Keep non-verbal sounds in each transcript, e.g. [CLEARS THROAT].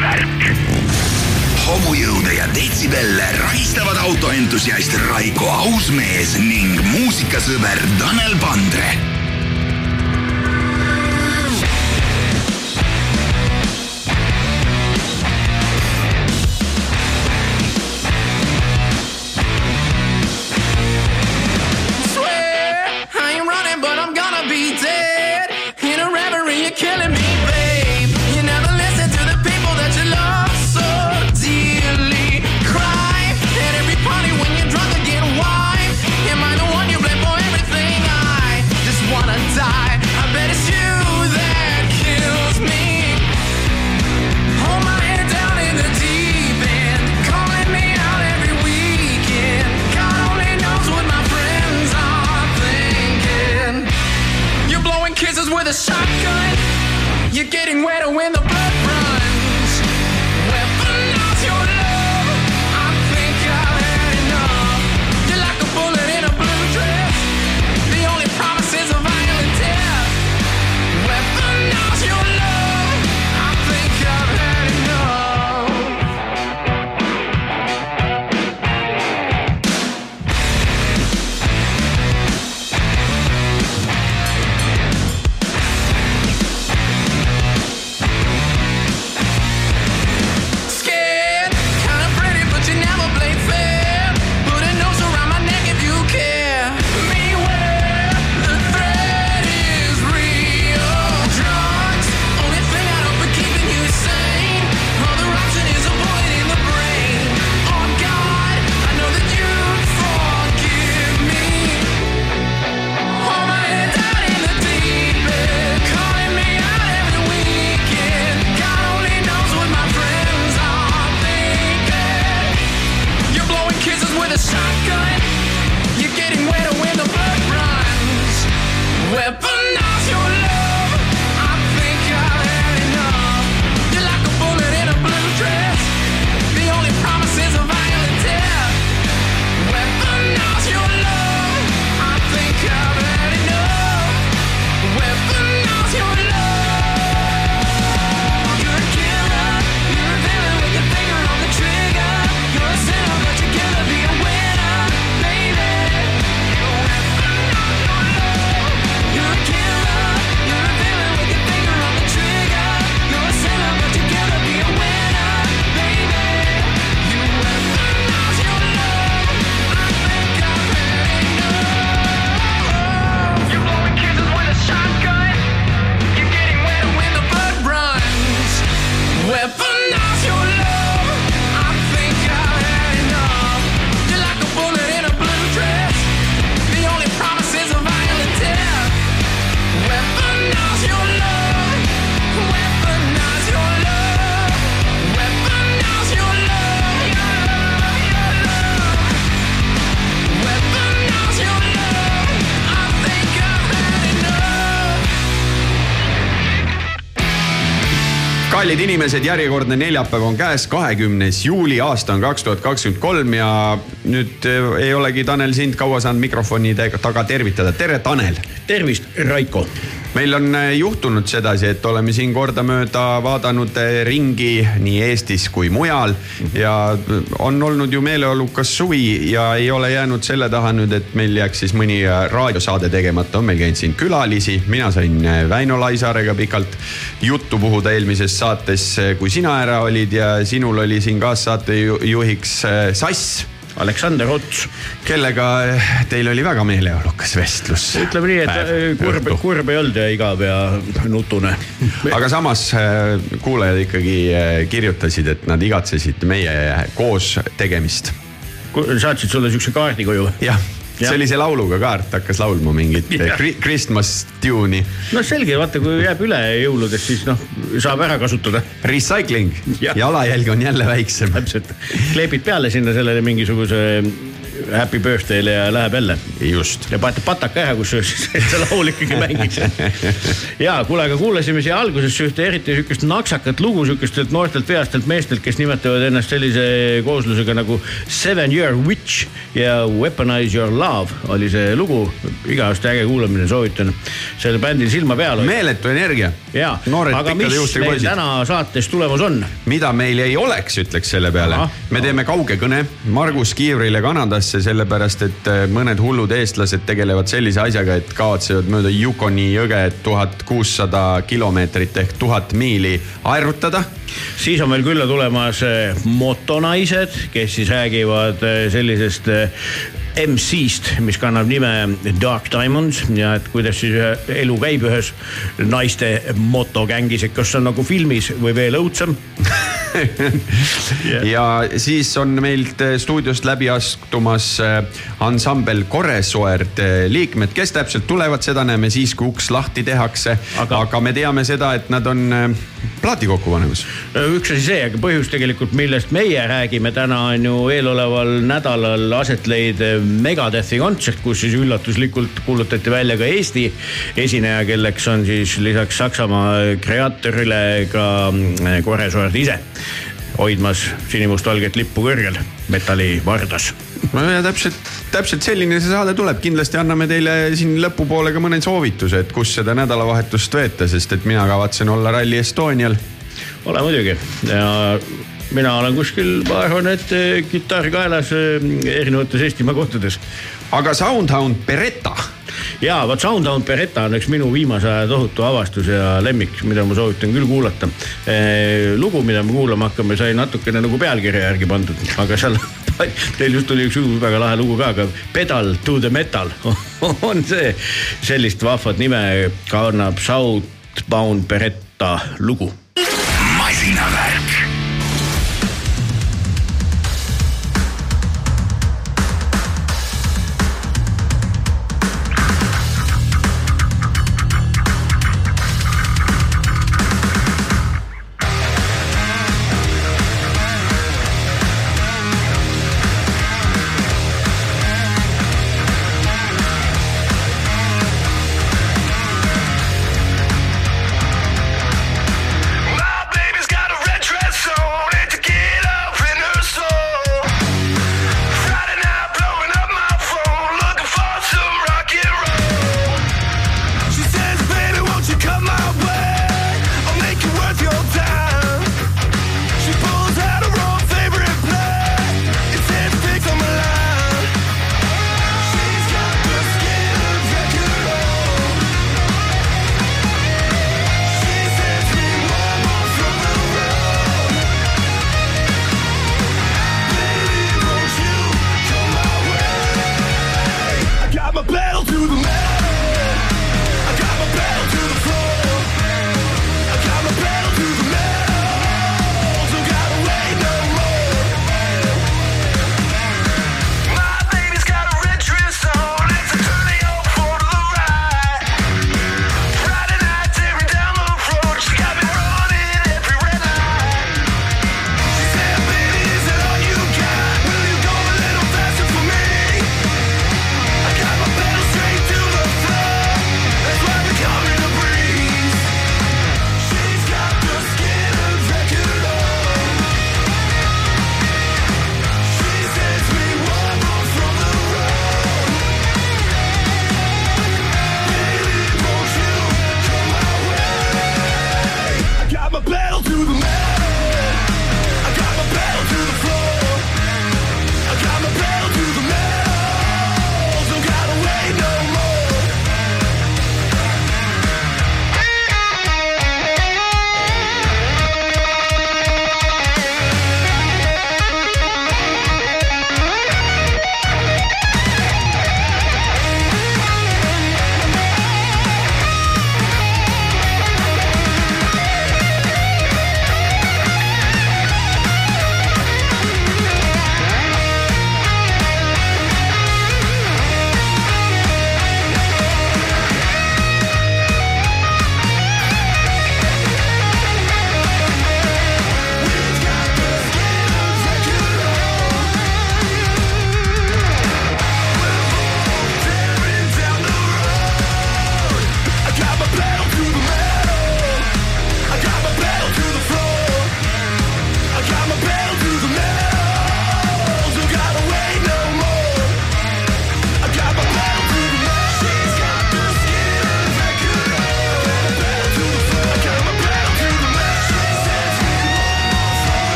värk. homujõude ja detsibelle rahistavad autoentusiast Raiko Ausmees ning muusikasõber Tanel Pandre inimesed, järjekordne neljapäev on käes, kahekümnes juuli, aasta on kaks tuhat kakskümmend kolm ja nüüd eh, ei olegi Tanel sind kaua saanud mikrofoni taga tervitada. tere, Tanel. tervist, Raiko meil on äh, juhtunud sedasi, et oleme siin kordamööda vaadanud äh, ringi nii Eestis kui mujal mm -hmm. ja äh, on olnud ju meeleolukas suvi ja ei ole jäänud selle taha nüüd, et meil jääks siis mõni raadiosaade tegemata, on meil käinud siin külalisi, mina sain Väino Laisaarega pikalt juttu puhuda eelmises saates, kui sina ära olid ja sinul oli siin kaassaatejuhiks Sass. Aleksander Ots. kellega eh, teil oli väga meeleolukas vestlus. ütleme nii, et eh, kurb, kurb ei olnud ja igav ja nutune. aga samas eh, kuulajad ikkagi kirjutasid, et nad igatsesid meie koos tegemist saatsid sulle siukse kaardi koju? jah sellise lauluga kaart hakkas laulma mingit eh, Christmas tune'i. no selge, vaata, kui jääb üle jõuludest, siis noh, saab ära kasutada. Recycling ja. jalajälg on jälle väiksem. täpselt, kleebid peale sinna sellele mingisuguse Happy Birthday'le ja läheb jälle. just. ja panete pataka ära, kusjuures, et see laul ikkagi mängiks. ja kuule, aga kuulasime siia alguses ühte eriti sihukest naksakat lugu sihukestelt noortelt peastelt meestelt, kes nimetavad ennast sellise kooslusega nagu Seven Year Witch ja Weaponize Your Love oli see lugu. iga aasta äge kuulamine, soovitan sellel bändil silma peal hoida. meeletu energia. ja, aga mis meil poisid. täna saates tulemas on? mida meil ei oleks, ütleks selle peale. me teeme kauge kõne Margus Kiivrile Kanadast Kanadasse, sellepärast et äh, mõned hullud eestlased tegelevad sellise asjaga, et kavatsevad mööda Yukoni jõge tuhat kuussada kilomeetrit ehk tuhat miili aerutada. siis on meil külla tulemas eh, motonaised, kes siis räägivad eh, sellisest MC-st, mis kannab nime Dark Diamonds ja et kuidas siis ühe elu käib ühes naiste motogängis, et kas see on nagu filmis või veel õudsem. [LAUGHS] ja siis on meilt äh, stuudiost läbi astumas äh, ansambel Koresoerd äh, liikmed, kes täpselt tulevad, seda näeme siis, kui uks lahti tehakse. Aga- me teame seda, et nad on äh, plaati kokku panemas. üks asi see, aga põhjus tegelikult, millest meie räägime täna on ju eeloleval nädalal aset leidev Megadethi kontsert, kus siis üllatuslikult kuulutati välja ka Eesti esineja, kelleks on siis lisaks Saksamaa kreatorile ka mm, Koresoord ise hoidmas sinimustvalget lippu kõrgel metallivardas no ja täpselt, täpselt selline see saade tuleb, kindlasti anname teile siin lõpupoole ka mõne soovituse, et kus seda nädalavahetust veeta, sest et mina kavatsen olla Rally Estonial. ole muidugi. Ja mina olen kuskil, ma arvan, et eh, kitarr kaelas eh, erinevates Eestimaa kohtades aga Soundhound Beretta, ja vot Soundhound Beretta on üks minu viimase aja tohutu avastus ja lemmik, mida ma soovitan küll kuulata. lugu, mida me kuulama hakkame, sai natukene nagu pealkirja järgi pandud, aga seal [LAUGHS] Teil just tuli üks uus väga lahe lugu ka, aga Pedal to the metal [LAUGHS] on see, sellist vahvat nime kannab Southbound Beretta lugu masinavärk.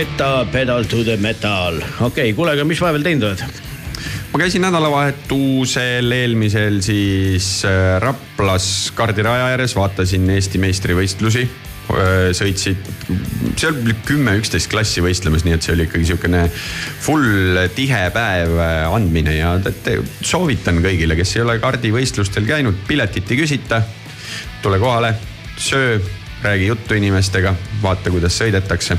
Beretta, pedal to the metal. okei okay,, kuule, aga mis vahepeal teinud oled? ma käisin nädalavahetusel eelmisel siis äh, Raplas kardiraja ääres, vaatasin Eesti meistrivõistlusi. sõitsid, seal oli kümme, üksteist klassi võistlemas, nii et see oli ikkagi sihukene full tihe päev äh, andmine ja soovitan kõigile, kes ei ole kardivõistlustel käinud, piletit ei küsita. tule kohale, söö räägi juttu inimestega, vaata, kuidas sõidetakse.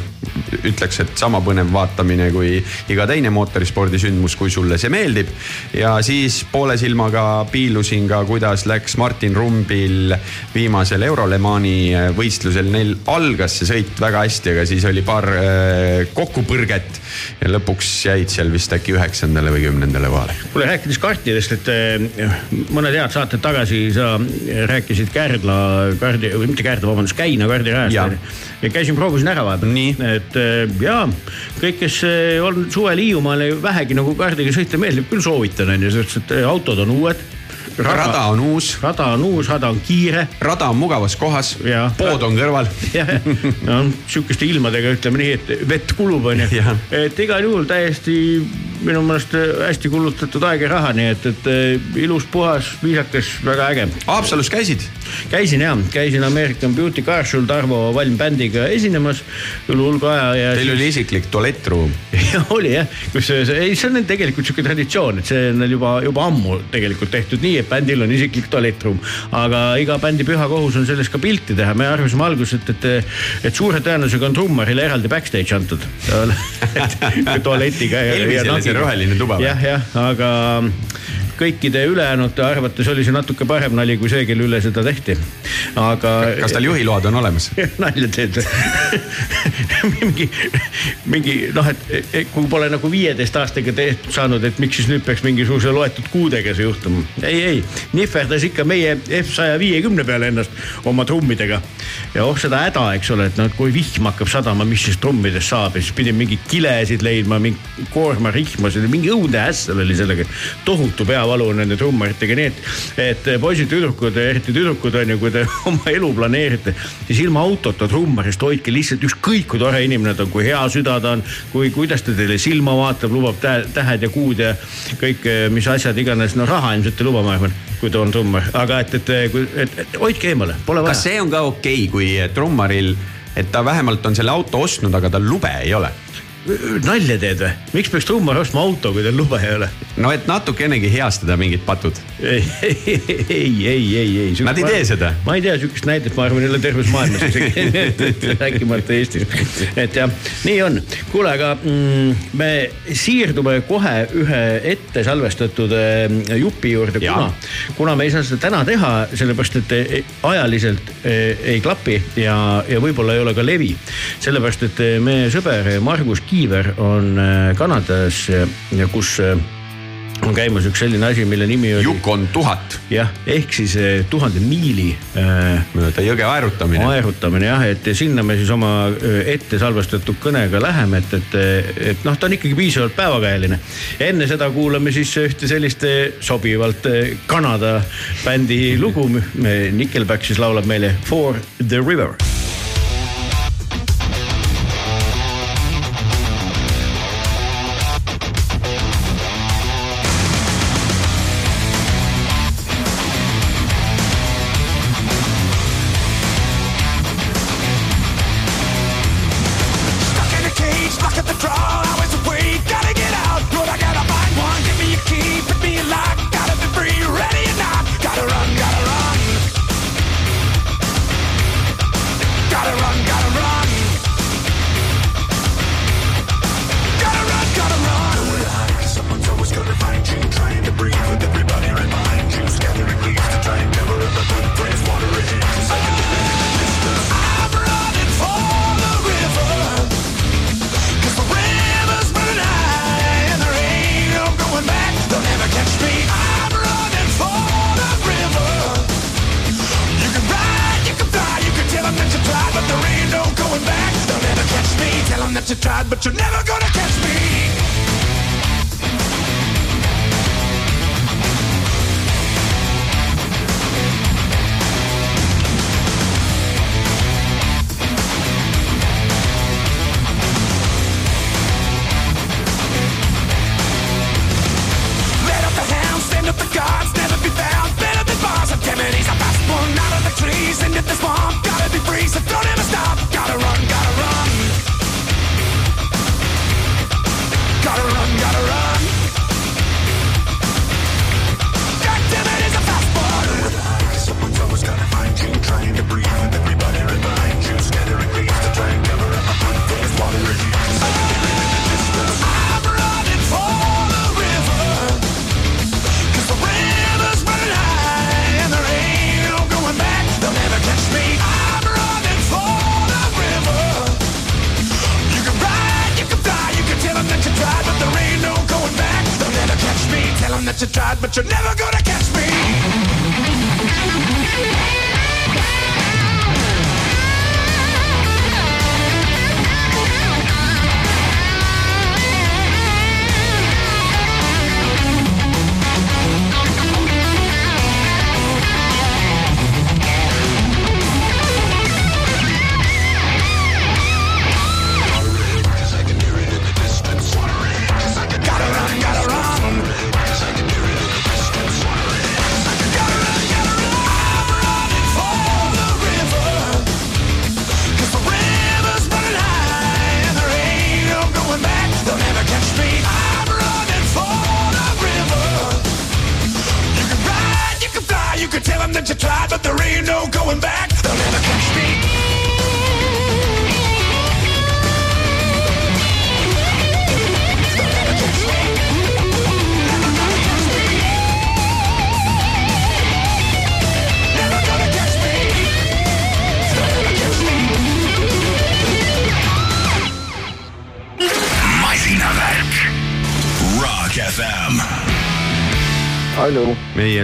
ütleks, et sama põnev vaatamine kui iga teine mootorispordisündmus, kui sulle see meeldib. ja siis poole silmaga piilusin ka, kuidas läks Martin Rumbil viimasel Eurolemani võistlusel. Neil algas see sõit väga hästi, aga siis oli paar äh, kokkupõrget ja lõpuks jäid seal vist äkki üheksandale või kümnendale kohale. kuule, rääkides kartidest, et äh, mõned head saated tagasi sa rääkisid Kärdla kardi, või mitte Kärdla, vabandust, Käina kardirajast. Ja käisin, proovisin ära vaadata. et äh, ja kõik, kes äh, on suvel Hiiumaal ja vähegi nagu kardiga sõita meeldib, küll soovitan on ju, sest et autod on uued rada on uus. rada on uus, rada on kiire. rada on mugavas kohas, pood on kõrval. [LAUGHS] jah, no sihukeste ilmadega ütleme nii, et vett kulub, onju. et igal juhul täiesti minu meelest hästi kulutatud aeg ja raha, nii et, et ilus, puhas, viisakas, väga äge. Haapsalus käisid? käisin jah, käisin American Beauty Car Show'l Tarvo Valm bändiga esinemas üle hulga aja ja. Teil siis... oli isiklik tualettruum [LAUGHS] oli jah, kusjuures ei, see on tegelikult sihuke traditsioon, et see on juba, juba ammu tegelikult tehtud nii, et bändil on isiklik tualettruum. aga iga bändi püha kohus on sellest ka pilti teha, me arvasime alguses, et, et, et suure tõenäosusega on trummarile eraldi backstage antud [LAUGHS] [LAUGHS] tualetiga ja, ja nagiga. Roheline tuba või? jah, jah, aga kõikide ülejäänute arvates oli see natuke parem nali kui see, kelle üle seda tehti. aga. kas tal juhiload on olemas [LAUGHS] nalja teed mingi, mingi noh, et kui pole nagu viieteist aastaga tehtud saanud, et miks siis nüüd peaks mingisuguse loetud kuudega see juhtuma. ei, ei, nihverdas ikka meie F saja viiekümne peale ennast oma trummidega. ja oh seda häda, eks ole, et noh, kui vihm hakkab sadama, mis siis trummidest saab ja siis pidi mingeid kilesid leidma, mingi koormarihmasid, mingi õudne hässel oli sellega. tohutu peavalu nende trummaritega, nii et, et poisid-tüdrukud, eriti tüdrukud on ju, kui te [LAUGHS] oma elu planeerite, siis ilma autota trummarist hoidke lihtsalt ükskõik kui tore inimene ta on, kui hea süda ta on, kui, kuidas ta teile silma vaatab, lubab tähed ja kuud ja kõik, mis asjad iganes, no raha ilmselt ei luba, ma arvan, kui ta on trummar, aga et, et, et, et, et hoidke eemale, pole vaja. kas see on ka okei okay,, kui trummaril, et ta vähemalt on selle auto ostnud, aga tal lube ei ole? Nalja teed või? miks peaks trummar ostma auto, kui tal lube ei ole? no et natukenegi heastada mingid patud. ei, ei, ei, ei, ei. Nad ei tee seda? ma ei tea sihukest näidet, ma arvan, ei ole terves maailmas isegi [LAUGHS] rääkimata Eestis. et jah, nii on. kuule, aga mm, me siirdume kohe ühe ette salvestatud äh, jupi juurde, kuna, kuna me ei saa seda täna teha, sellepärast et äh, ajaliselt äh, ei klapi ja, ja võib-olla ei ole ka levi. sellepärast, et meie sõber Margus Kiiver on äh, Kanadas, kus äh, on käimas üks selline asi, mille nimi oli. Yukon tuhat. jah, ehk siis äh, tuhande miili. mööda jõge aerutamine. aerutamine jah, et sinna me siis oma ette salvestatud kõnega läheme, et, et, et noh, ta on ikkagi piisavalt päevakajaline. enne seda kuulame siis ühte sellist sobivalt Kanada bändi lugu. Nickelback siis laulab meile For the river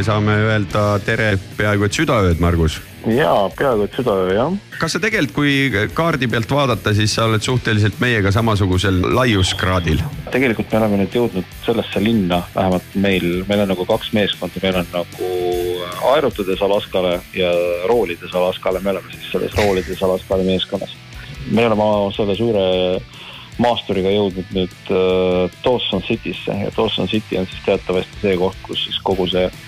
saame öelda tere peaaegu et südaööd, Margus. jaa, peaaegu et südaöö jah. kas sa tegelikult, kui kaardi pealt vaadata, siis sa oled suhteliselt meiega samasugusel laiuskraadil? tegelikult me oleme nüüd jõudnud sellesse linna, vähemalt meil, meil on nagu kaks meeskonda, meil on nagu aerutades Alaskale ja roolides Alaskale, me oleme siis selles roolides Alaskale meeskonnas. me oleme oma selle suure maasturiga jõudnud nüüd äh, Dawson City'sse ja Dawson City on siis teatavasti see koht, kus siis kogu see äh,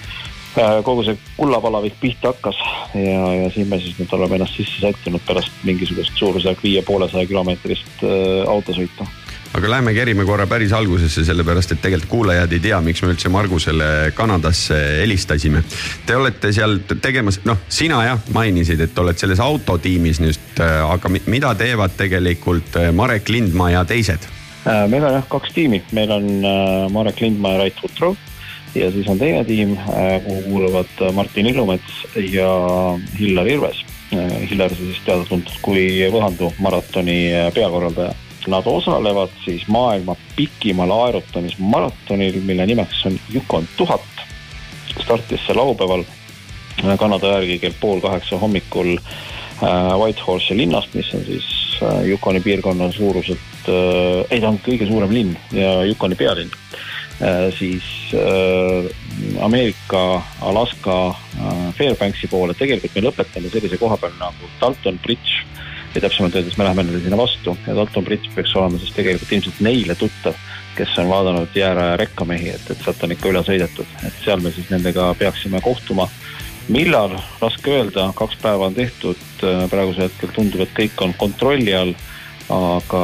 kogu see kullapalavik pihta hakkas ja, ja siin me siis nüüd oleme ennast sisse sättinud pärast mingisugust suurusjärk viie poolesaja kilomeetrist äh, autosõitu aga lähme kerime korra päris algusesse, sellepärast et tegelikult kuulajad ei tea, miks me üldse Margusele Kanadasse helistasime. Te olete seal tegemas, noh, sina jah mainisid, et oled selles autotiimis nüüd, aga mi- mida teevad tegelikult äh, Marek Lindmaa ja teised? Äh, meil on jah kaks tiimi, meil on äh, Marek Lindmaa ja Rait Vutro ja siis on teine tiim, kuhu kuuluvad äh, Martin Illumets ja Hillar Ilves. Hillar siis teada-tuntud kui Võhandu maratoni äh, peakorraldaja. Nad osalevad siis maailma pikimal aerutamismaratonil, mille nimeks on Yukon tuhat. startis see laupäeval äh, Kanada järgi kell pool kaheksa hommikul äh, Whitehorse'i linnast, mis on siis äh, Yukoni piirkonna suuruselt äh,, ei ta on kõige suurem linn ja Yukoni pealinn äh,, siis äh, Ameerika, Alaska äh, Fairbanksi poole, tegelikult me lõpetame sellise koha peal nagu Dalton Bridge. Ja täpsemalt öeldes me läheme neile sinna vastu. Ja Dalton Bridge peaks olema siis tegelikult ilmselt neile tuttav, kes on vaadanud jääraja rekkamehi, et, et sealt on ikka üle sõidetud, et seal me siis nendega peaksime kohtuma. millal, raske öelda, kaks päeva on tehtud, praegusel hetkel tundub, et kõik on kontrolli all, aga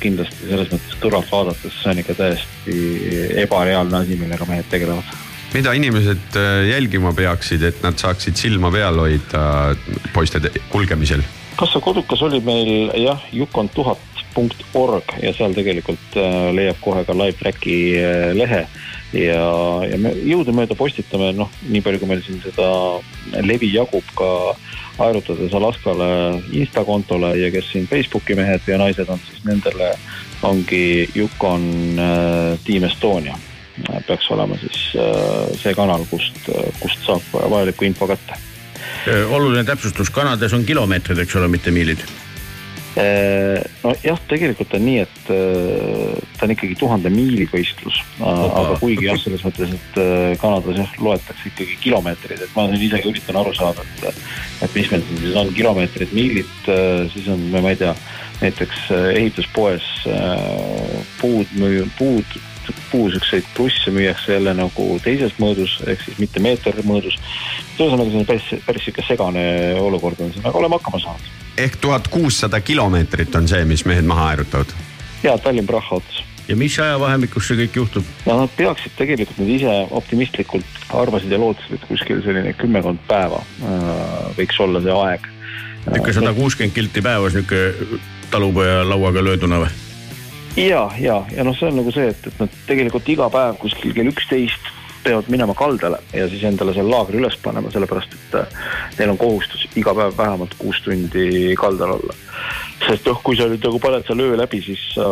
kindlasti selles mõttes kõrvalt vaadates see on ikka täiesti ebareaalne asi, millega mehed tegelevad mida inimesed äh, jälgima peaksid, et nad saaksid silma peal hoida poiste te- kulgemisel? kassa kodukas oli meil jah, Yukon tuhat punkt org ja seal tegelikult äh, leiab kohe ka live track'i äh, lehe ja, ja me jõudumööda postitame, noh, nii palju, kui meil siin seda levi jagub ka aerutades Alaskale Insta kontole ja kes siin Facebooki mehed ja naised on, siis nendele ongi Yukon äh, Team Estonia. peaks olema siis see kanal, kust, kust saab vajaliku info kätte oluline täpsustus, Kanadas on kilomeetrid, eks ole, mitte miilid. nojah, tegelikult on nii, et äh, ta on ikkagi tuhande miili võistlus, aga kuigi jah, selles mõttes, et äh, Kanadas jah, loetakse ikkagi kilomeetreid, et ma siin isegi üritan aru saada, et et mis meil siin siis on kilomeetrid, miilid, siis on, ma ei tea, näiteks äh, ehituspoes äh, puud müü-, puud, puu siukseid plusse müüakse jälle nagu teises mõõdus, ehk siis mitte meeter mõõdus. ühesõnaga, see on päris, päris sihuke segane olukord on siin, aga oleme hakkama saanud ehk tuhat kuussada kilomeetrit on see, mis mehed maha aerutavad. ja Tallinn-Praha ots. ja mis ajavahemikus see kõik juhtub? ja nad peaksid tegelikult nüüd ise optimistlikult arvasid ja lootsid, et kuskil selline kümmekond päeva äh, võiks olla see aeg. niisugune sada kuuskümmend kilti päevas niisugune talupoja lauaga lööduna või? ja, ja, ja noh, see on nagu see, et, et nad tegelikult iga päev kuskil kell üksteist peavad minema kaldale ja siis endale seal laagri üles panema, sellepärast et äh, neil on kohustus iga päev vähemalt kuus tundi kaldal olla. sest noh, kui sa nüüd nagu paned seal öö läbi, siis sa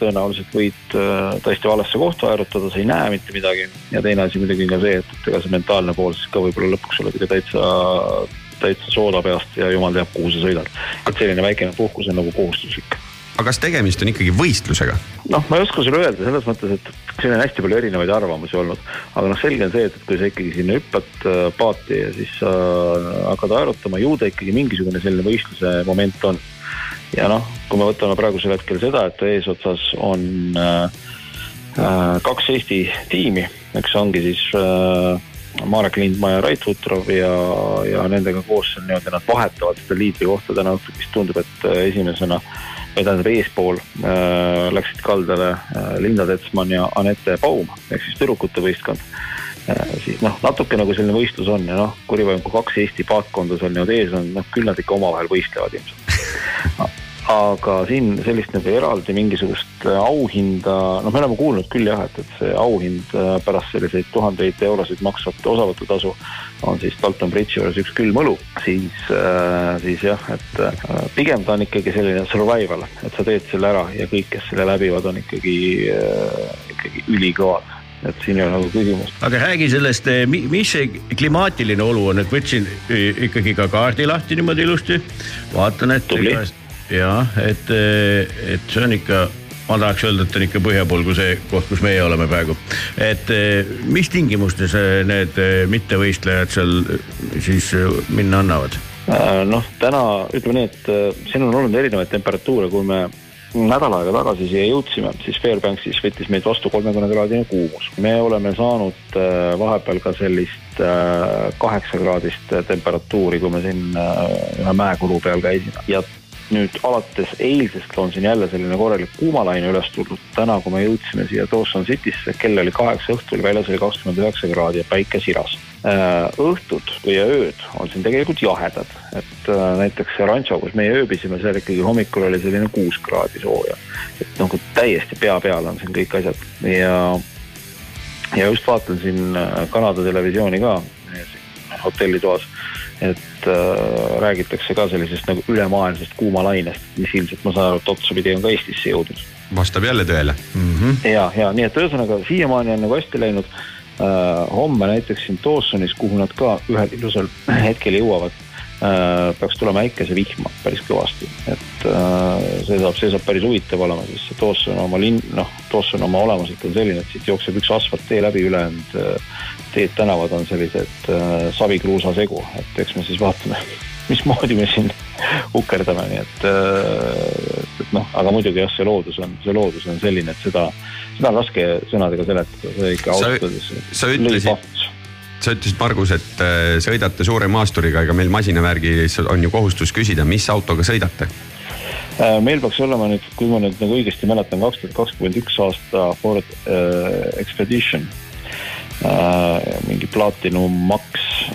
tõenäoliselt võid äh, täiesti valesse kohta aerutada, sa ei näe mitte midagi. ja teine asi muidugi on ka see, et, et ega see mentaalne pool siis ka võib-olla lõpuks oled ikka täitsa, täitsa soola peast ja jumal teab, kuhu sa sõidad. et selline väikene puhkus on nagu kohustuslik aga kas tegemist on ikkagi võistlusega? noh, ma ei oska sulle öelda selles mõttes, et siin on hästi palju erinevaid arvamusi olnud, aga noh, selge on see, et, et kui sa ikkagi sinna hüppad äh, paati ja siis sa hakkad aerutama, ju ta ikkagi mingisugune selline võistluse moment on. ja noh, kui me võtame praegusel hetkel seda, et eesotsas on äh, äh, kaks Eesti tiimi, eks ongi siis äh, Marek Lindmaa ja Rait Vutrov ja, ja nendega koos on niimoodi, nad vahetavad seda liidri kohta täna õhtul, vist tundub, et äh, esimesena või tähendab eespool äh, läksid kaldale äh, Linda Tetsmann ja Anette Baum ehk siis tüdrukute võistkond äh,. siis noh, natuke nagu selline võistlus on ja noh, kurivõim, kui kaks Eesti paatkonda seal niimoodi ees on, noh küll nad ikka omavahel võistlevad ilmselt. [LAUGHS] aga siin sellist nagu eraldi mingisugust äh, auhinda, noh, me oleme kuulnud küll jah, et, et see auhind äh, pärast selliseid tuhandeid eurosid maksvat osavõtutasu on siis Dalton Bridge'i juures üks külm õlu, siis, siis jah, et äh, pigem ta on ikkagi selline survival, et sa teed selle ära ja kõik, kes selle läbivad, on ikkagi, ikkagi ülikõvad, et siin ei ole nagu küsimust. aga räägi sellest, mis see klimaatiline olu on, et võtsin ikkagi ka kaardi lahti niimoodi ilusti, vaatan, et Tubli. jah, et, et see on ikka, ma tahaks öelda, et on ikka põhja pool kui see koht, kus meie oleme praegu. et eh, mis tingimustes eh, need eh, mittevõistlejad seal eh, siis eh, minna annavad? Äh, noh, täna ütleme nii, et siin on olnud erinevaid temperatuure, kui me nädal aega tagasi siia jõudsime, siis Fairbanksis võttis meid vastu kolmekümne kraadine kuumus. me oleme saanud vahepeal ka sellist kaheksakraadist temperatuuri, kui me siin ühe mäekulu peal käisime ja nüüd alates eilsest on siin jälle selline korralik kuumalaine üles tulnud. täna, kui me jõudsime siia Dawson City'sse, kell oli kaheksa õhtul, väljas oli kakskümmend üheksa kraadi ja päike siras. õhtud või ööd on siin tegelikult jahedad, et äh, näiteks see Rancho, kus meie ööbisime, seal ikkagi hommikul oli selline kuus kraadi sooja. et nagu täiesti pea peal on siin kõik asjad ja, ja just vaatan siin äh, Kanada televisiooni ka äh, hotellitoas, et äh, räägitakse ka sellisest nagu ülemaailmsest kuumalainest, mis ilmselt ma saan aru, et otsapidi on ka Eestisse jõudnud vastab jälle tõele. ja, ja nii, et ühesõnaga siiamaani on nagu hästi läinud äh,. homme näiteks siin Dawsonis, kuhu nad ka ühel ilusal [CLEARS THROAT] hetkel jõuavad äh,, peaks tulema äikesevihma päris kõvasti, et äh, see saab, see saab päris huvitav olema, sest see Dawson oma linn, noh, Dawson oma olemuselt on selline, et siit jookseb üks asfalttee läbi, ülejäänud äh, teed, tänavad on sellised äh, savikruusa segu, et eks me siis vaatame, [LAUGHS] mismoodi me siin [LAUGHS] ukerdame, nii et äh,, et noh, aga muidugi jah, see loodus on, see loodus on selline, et seda, seda on raske sõnadega seletada, see ikka Sa- ausalt öeldes. sa ütlesid- sa ütlesid, Margus, et äh, sõidate suure maasturiga, ega meil masinavärgis on ju kohustus küsida, mis autoga sõidate. Äh, meil peaks olema nüüd, kui ma nüüd nagu õigesti mäletan, kaks tuhat kakskümmend üks aasta Ford äh, Expedition. Mingi Platinum Max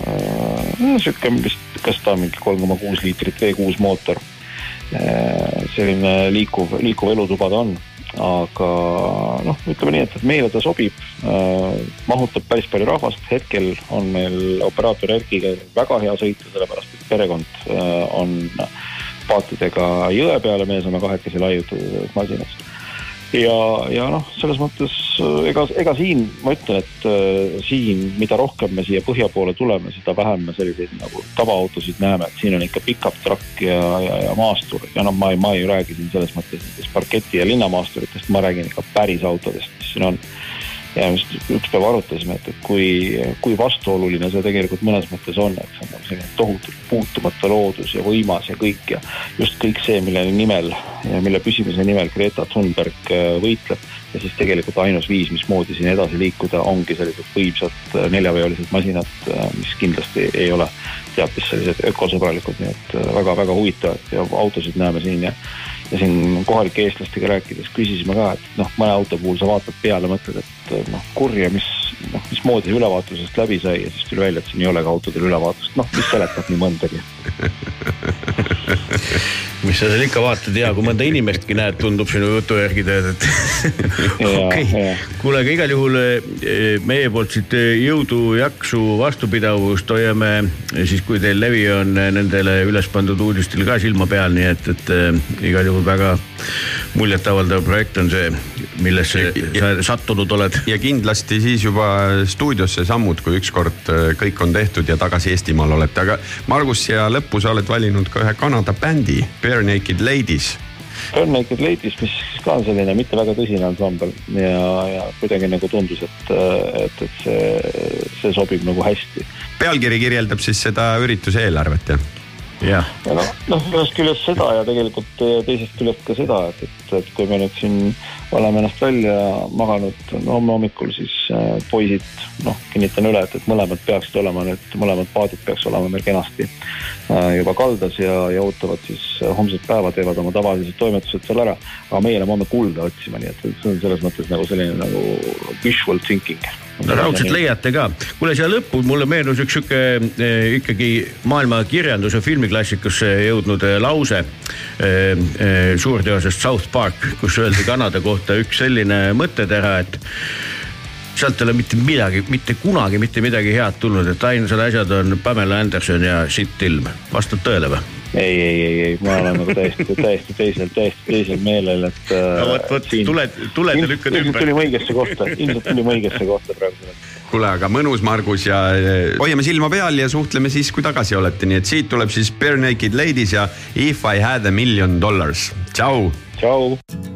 äh,, sihuke vist, kas ta on mingi kolm koma kuus liitrit V6 mootor äh,. selline liikuv, liikuv elutuba ta on, aga noh, ütleme nii, et, et meile ta sobib äh,, mahutab päris palju rahvast, hetkel on meil operaator Erkiga väga hea sõita, sellepärast et perekond äh, on paatidega jõe peale, me saame kahekesi selles masinas. ja, ja noh, selles mõttes äh, ega, ega siin ma ütlen, et äh, siin, mida rohkem me siia põhja poole tuleme, seda vähem me selliseid nagu tavaautosid näeme, et siin on ikka pickup truck ja, ja, ja maastur. Ja noh, ma ei, ma ei räägi siin selles mõttes nendest parketi ja linnamaasturitest, ma räägin ikka päris autodest, mis siin on ja just üks päev arutasime, et, et kui, kui vastuoluline see tegelikult mõnes mõttes on, et see on nagu selline tohutult puutumata loodus ja võimas ja kõik ja just kõik see, mille nimel ja mille püsimise nimel Greta Thunberg äh, võitleb. Ja siis tegelikult ainus viis, mismoodi siin edasi liikuda, ongi sellised võimsad äh, neljaveolised masinad, mis kindlasti ei ole teab mis sellised ökosõbralikud, nii et äh, väga-väga huvitavad ja autosid näeme siin ja ja siin kohalike eestlastega rääkides küsisime ka, et noh, mõne auto puhul sa vaatad peale, mõtled, et noh, kurja, mis noh, mismoodi see ülevaatusest läbi sai ja siis tuli välja, et siin ei olegi autodel ülevaatust, noh, mis seletab nii mõndagi. [LAUGHS] mis sa seal ikka vaatad? Ja kui mõnda inimestki näed, tundub sinu jutu järgi tead, et [LAUGHS] [LAUGHS] okei. jaa., kuule, aga igal juhul eh, meie poolt siit eh, jõudu, jaksu, vastupidavust. Hoiame siis, kui teil levi on eh, nendele üles pandud uudistele ka silma peal, nii et, et eh, igal juhul väga muljetavaldav projekt on see, millesse sa sattunud oled. ja kindlasti siis juba stuudiosse sammud, kui ükskord äh, kõik on tehtud ja tagasi Eestimaal olete, aga Margus, siia lõppu sa oled valinud ka ühe Kanada bändi, Bare Naked Ladies. Burn Naked Ladies, mis ka on selline mitte väga tõsine ansambel ja, ja kuidagi nagu tundus, et, et, et see, see sobib nagu hästi. Pealkiri kirjeldab siis seda ürituse eelarvet jah? jah, ja noh, noh ühest küljest seda ja tegelikult äh, teisest küljest ka seda, et, et, et kui me nüüd siin oleme ennast välja maganud no, homme hommikul, siis äh, poisid, noh, kinnitan üle, et, et mõlemad peaksid olema nüüd, mõlemad paadid peaks olema meil kenasti äh, juba kaldas ja, ja ootavad siis äh, homset päeva, teevad oma tavalised toimetused seal ära. aga meie läheme homme kulda otsima, nii et see on selles mõttes nagu selline nagu visual thinking. No raudselt leiate ka. kuule, siia lõppu mulle meenus üks sihuke eh, ikkagi maailma kirjanduse filmiklassikusse jõudnud eh, lause eh, suurteosest South Park, kus öeldi Kanada kohta üks selline mõttetera, et sealt ei ole mitte midagi, mitte kunagi mitte midagi head tulnud, et ainsad asjad on Pamela Anderson ja sitt-ilm. vastab tõele või? ei, ei, ei, ei, ma olen nagu täiesti, täiesti teisel, täiesti teisel meelel, et äh, no vot, vot tuled, tuled ja lükkad ümber. tulime õigesse kohta, ilmselt tulime õigesse kohta praegu. kuule, aga mõnus, Margus ja hoiame silma peal ja suhtleme siis, kui tagasi olete, nii et siit tuleb siis Bare Naked Ladies ja If I had a million dollars, tšau. tšau.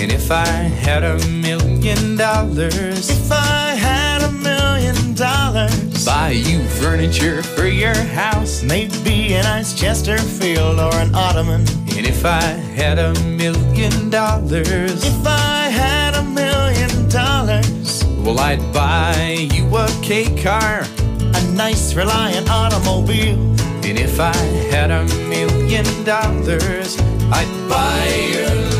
And if I had a million dollars, If I had a million dollars, buy you furniture for your house. maybe a nice Chesterfield or an ottoman. And if I had a million dollars, If I had a million dollars, well, I'd buy you a K car. a nice Reliant automobile. And if I had a million dollars, I'd buy your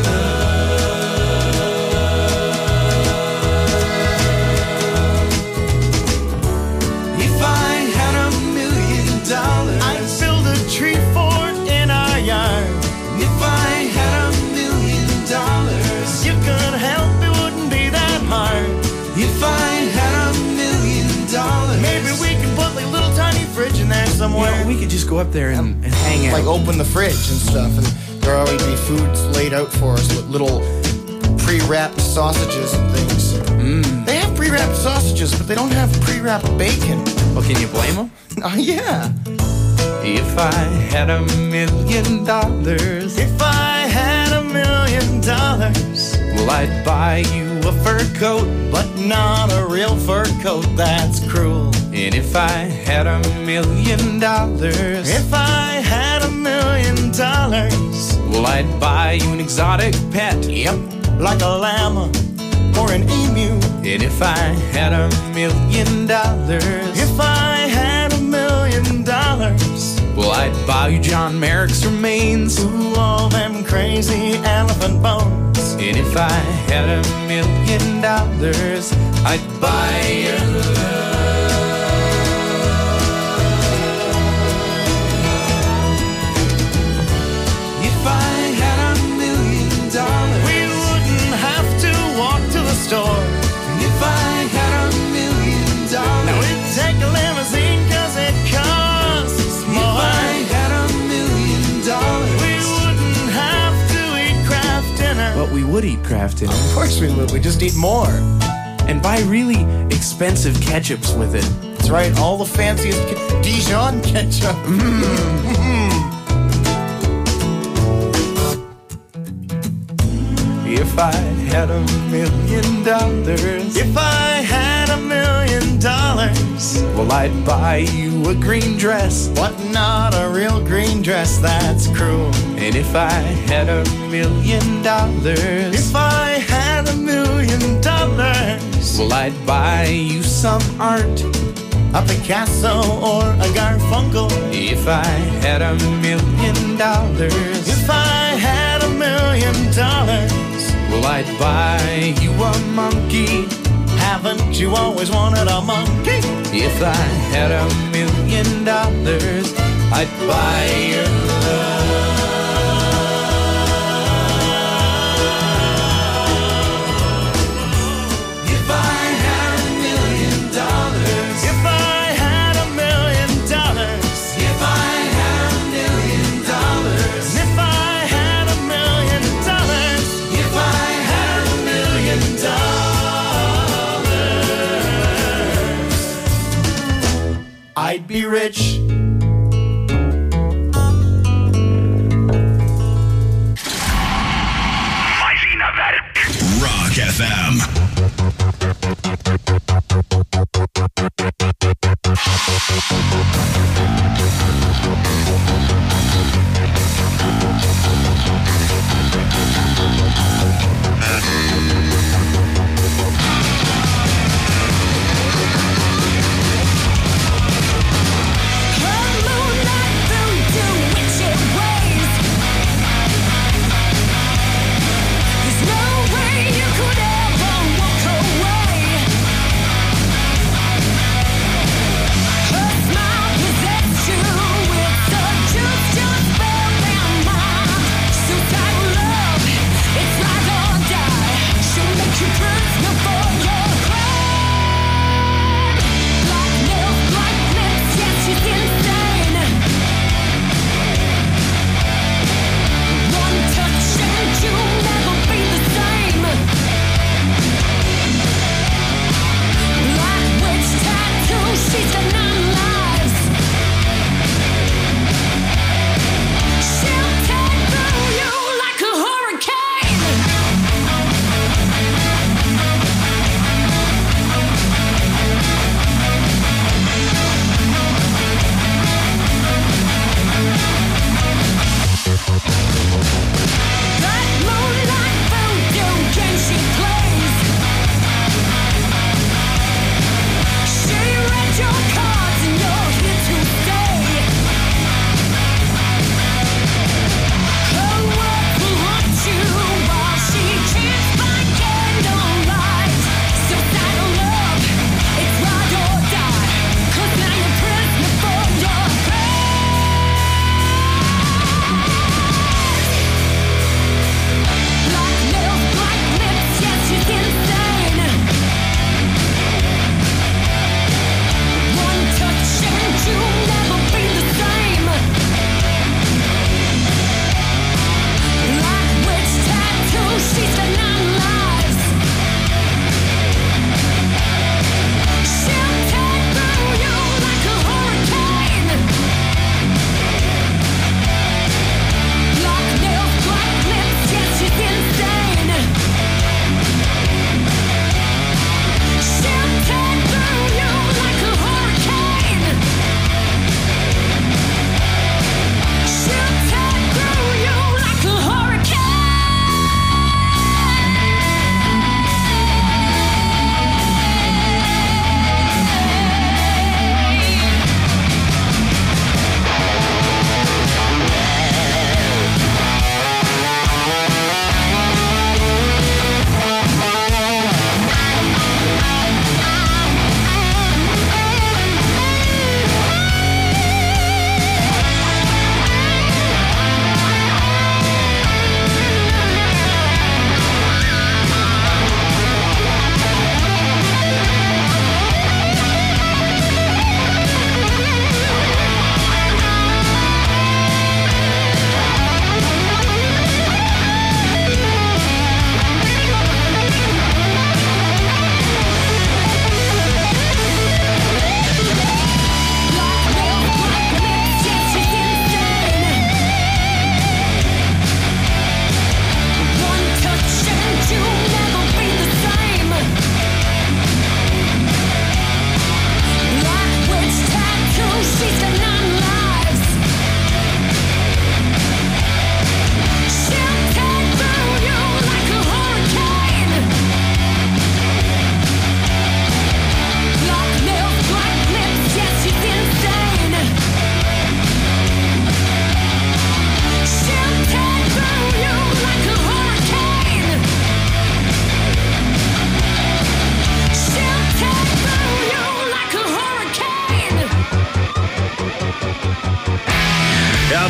yard. if I had a million dollars, You could help, it wouldn't be that hard. if I had a million dollars, Maybe we could put like a little tiny fridge in there you somewhere. know, we could just go up there and, and hang out. like open the fridge and stuff, and there always be foods laid out for us with little pre-wrapped sausages and things. Mm. They have pre-wrapped sausages, but they don't have pre-wrapped bacon. well, can you blame them? [LAUGHS] Oh yeah. If I had a million dollars, If I had a million dollars, well, I'd buy you a fur coat. but not a real fur coat, that's cruel. And if I had a million dollars, If I had a million dollars, well, I'd buy you an exotic pet. yep, like a llama or an emu. And if I had a million dollars, If I had a million dollars, well, I'd buy you John Merrick's remains. ooh, all them crazy elephant bones. And if I had a million dollars, I'd buy your Of course we would. We just eat more. And buy really expensive ketchups with it. That's right. All the fanciest ke- Dijon ketchup. Mm. [LAUGHS] if I had a million dollars. If I had a million dollars, well, I'd buy you a green dress, but not a real green dress that's cruel. And if I had a million dollars, if I had a million dollars, well, I'd buy you some art. A Picasso or a Garfunkel. If I had a million dollars, if I had a million dollars, well, I'd buy you a monkey. Haven't you always wanted a monkey? If I had a million dollars, I'd buy your love. Rich. Rock FM.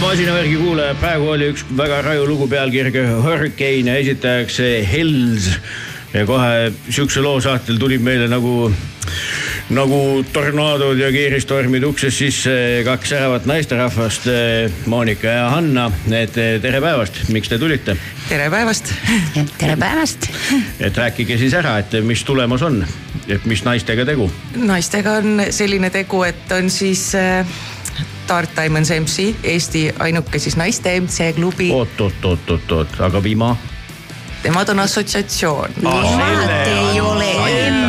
Masinavärgi kuulaja, praegu oli üks väga raju lugu pealkirjaga Hurricane ja esitajaks Hells. ja kohe siukse loo saatel tulid meile nagu, nagu tornaadod ja kiiristormid uksest sisse kaks säravat naisterahvast, Monika ja Hanna. et tere päevast, miks te tulite? tere päevast. tere päevast. et rääkige siis ära, et mis tulemas on, et mis naistega tegu. naistega on selline tegu, et on siis äh, Dark Diamonds MC, Eesti ainuke siis naiste MC klubi. oot, oot, oot, oot, oot, aga Vima? Nemad on assotsiatsioon. Nemad ei ole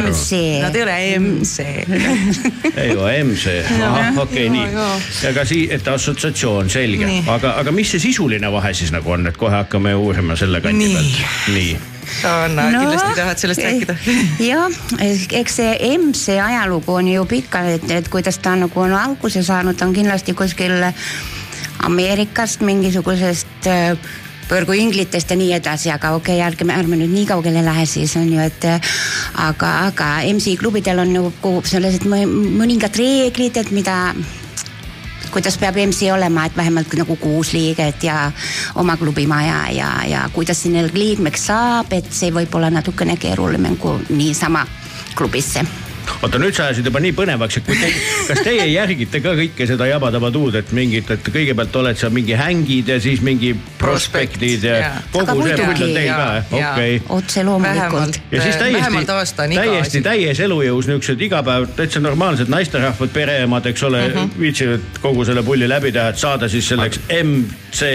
MC. Nad ei ole MC. [LAUGHS] ei ole MC, ahah, okei, nii aga sii-, et assotsiatsioon, selge aga, aga mis see sisuline vahe siis nagu on, et kohe hakkame uurima selle kandi pealt. nii, Anna no,, kindlasti tahad sellest rääkida. [LAUGHS] jah, eks see MC ajalugu on ju pikk, et, et kuidas ta nagu on alguse saanud, on kindlasti kuskil Ameerikast mingisugusest põrguinglitest ja nii edasi, aga okei okay,, ärge, ärme nüüd nii kaugele lähe siis on ju, et äh, aga, aga MC klubidel on nagu sellised mõ- mõningad reeglid, et mida kuidas peab MC olema, et vähemalt nagu kuus liiget ja oma klubimaja ja, ja kuidas sinna liikmeks saab, et see võib olla natukene keeruline kui niisama klubisse. Oota nüüd sa ajasid juba nii põnevaks, et kui te, [LAUGHS] kas teie järgite ka kõike seda jabadabaduud, et mingit, et kõigepealt oled sa mingi hängid ja siis mingi prospektid ja jaa. kogu see pull on teil ka okei otse loomulikult. ja siis täiesti iga täiesti asi. täies elujõus niisugused igapäev täitsa normaalsed naisterahvad, pereemad, eks ole uh, Mhm. -huh. viitsivad kogu selle pulli läbi teha, et saada siis selleks MC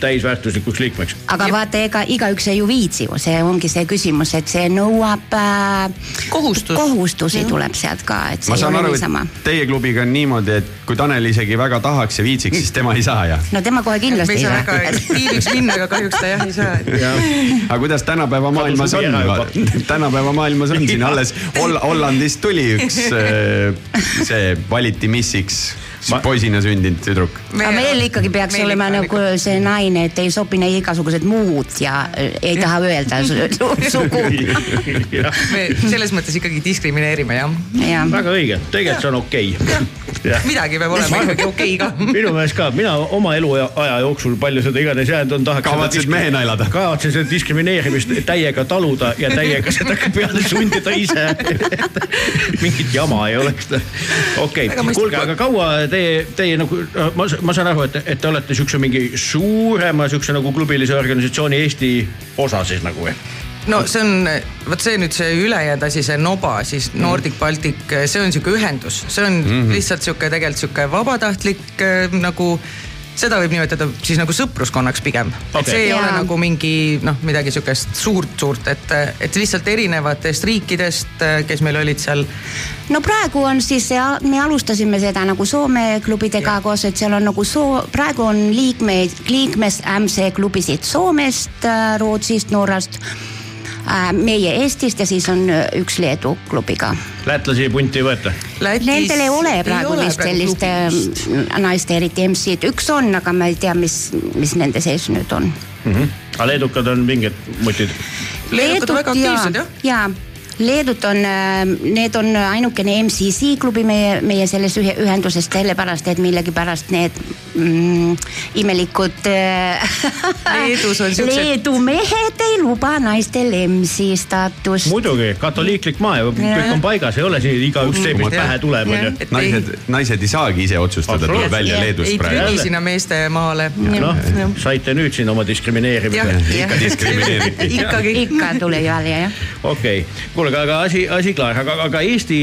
täisväärtuslikuks liikmeks. aga vaata, ega igaüks ei ju viitsi ju, see ongi see küsimus, et see nõuab äh, Kohustus. kohustusi tuleb sealt ka, et see ma ei saan ole aru, niisama. et teie klubiga on niimoodi, et kui Tanel isegi väga tahaks ja viitsiks, siis tema ei saa ja. no tema kohe me kindlasti ei ei saa saa väga aktiiviks minna, aga kahjuks ta jah ei saa. aga kuidas tänapäeva maailmas on? [LAUGHS] tänapäeva maailmas on siin [LAUGHS] alles Holl Hollandist tuli üks, [LAUGHS] see valiti missiks Ma- poisina sündinud tüdruk. aga meil ikkagi peaks meil olema nagu see naine, et ei sobi neid igasugused muud ja äh, ei taha öelda su- [LAUGHS] su- sugu. me selles mõttes ikkagi diskrimineerime jah. jah, väga õige, tegelikult see on okei okay.. midagi peab olema ikkagi okei ka. [LAUGHS] minu meelest ka, mina oma eluaja jooksul palju seda iganes jäänud on, tahaks. Kavatsed mehena elada? kavatsen seda diskrimineerimist täiega taluda ja täiega seda ka peale sundida ise. [LAUGHS] mingit jama ei oleks. okei okay., kuulge, aga kaua teie, teie nagu, ma, ma saan aru, et, et te olete siukse mingi suurema siukse nagu klubilise organisatsiooni Eesti osa siis nagu või? no see on, vot see nüüd see ülejäänud asi, see Noba siis Nordic Baltic, see on sihuke ühendus, see on mm -hmm. lihtsalt sihuke tegelikult sihuke vabatahtlik äh, nagu seda võib nimetada siis nagu sõpruskonnaks pigem okay.. et see ei Jaa. ole nagu mingi noh, midagi sihukest suurt-suurt, et, et lihtsalt erinevatest riikidest, kes meil olid seal. no praegu on siis, me alustasime seda nagu Soome klubidega koos, et seal on nagu soo-, praegu on liikmeid, liikmes MC klubisid Soomest, Rootsist, Norrast, meie Eestist ja siis on äh, üks Leedu klubiga. lätlasi punti ei võeta? Nendel ei ole praegu vist sellist äh, naiste eriti MC-d, üks on, aga ma ei tea, mis, mis nende sees nüüd on. aga leedukad on mingid mutid. Leedukad on väga aktiivsed jah. jaa, Leedut on, need on ainukene MCC klubi meie, meie selles ühe, ühenduses, sellepärast et millegipärast need mm, imelikud äh, Leedus on siuksed- Leedu mehed ei luba naistel MC staatust. muidugi, katoliiklik maa ja kõik on paigas, ei ole siin igaüks teeb, mis pähe tuleb, onju. naised, naised ei saagi ise otsustada, tuleb välja Jah. Leedus ei praegu trügi. sinna meeste maale. noh, saite nüüd siin oma diskrimineerimise jah, ikka diskrimineeriti. [LAUGHS] ikkagi. ikka tuli välja jah. okei okay., kuulge, aga asi, asi klaar, aga, aga Eesti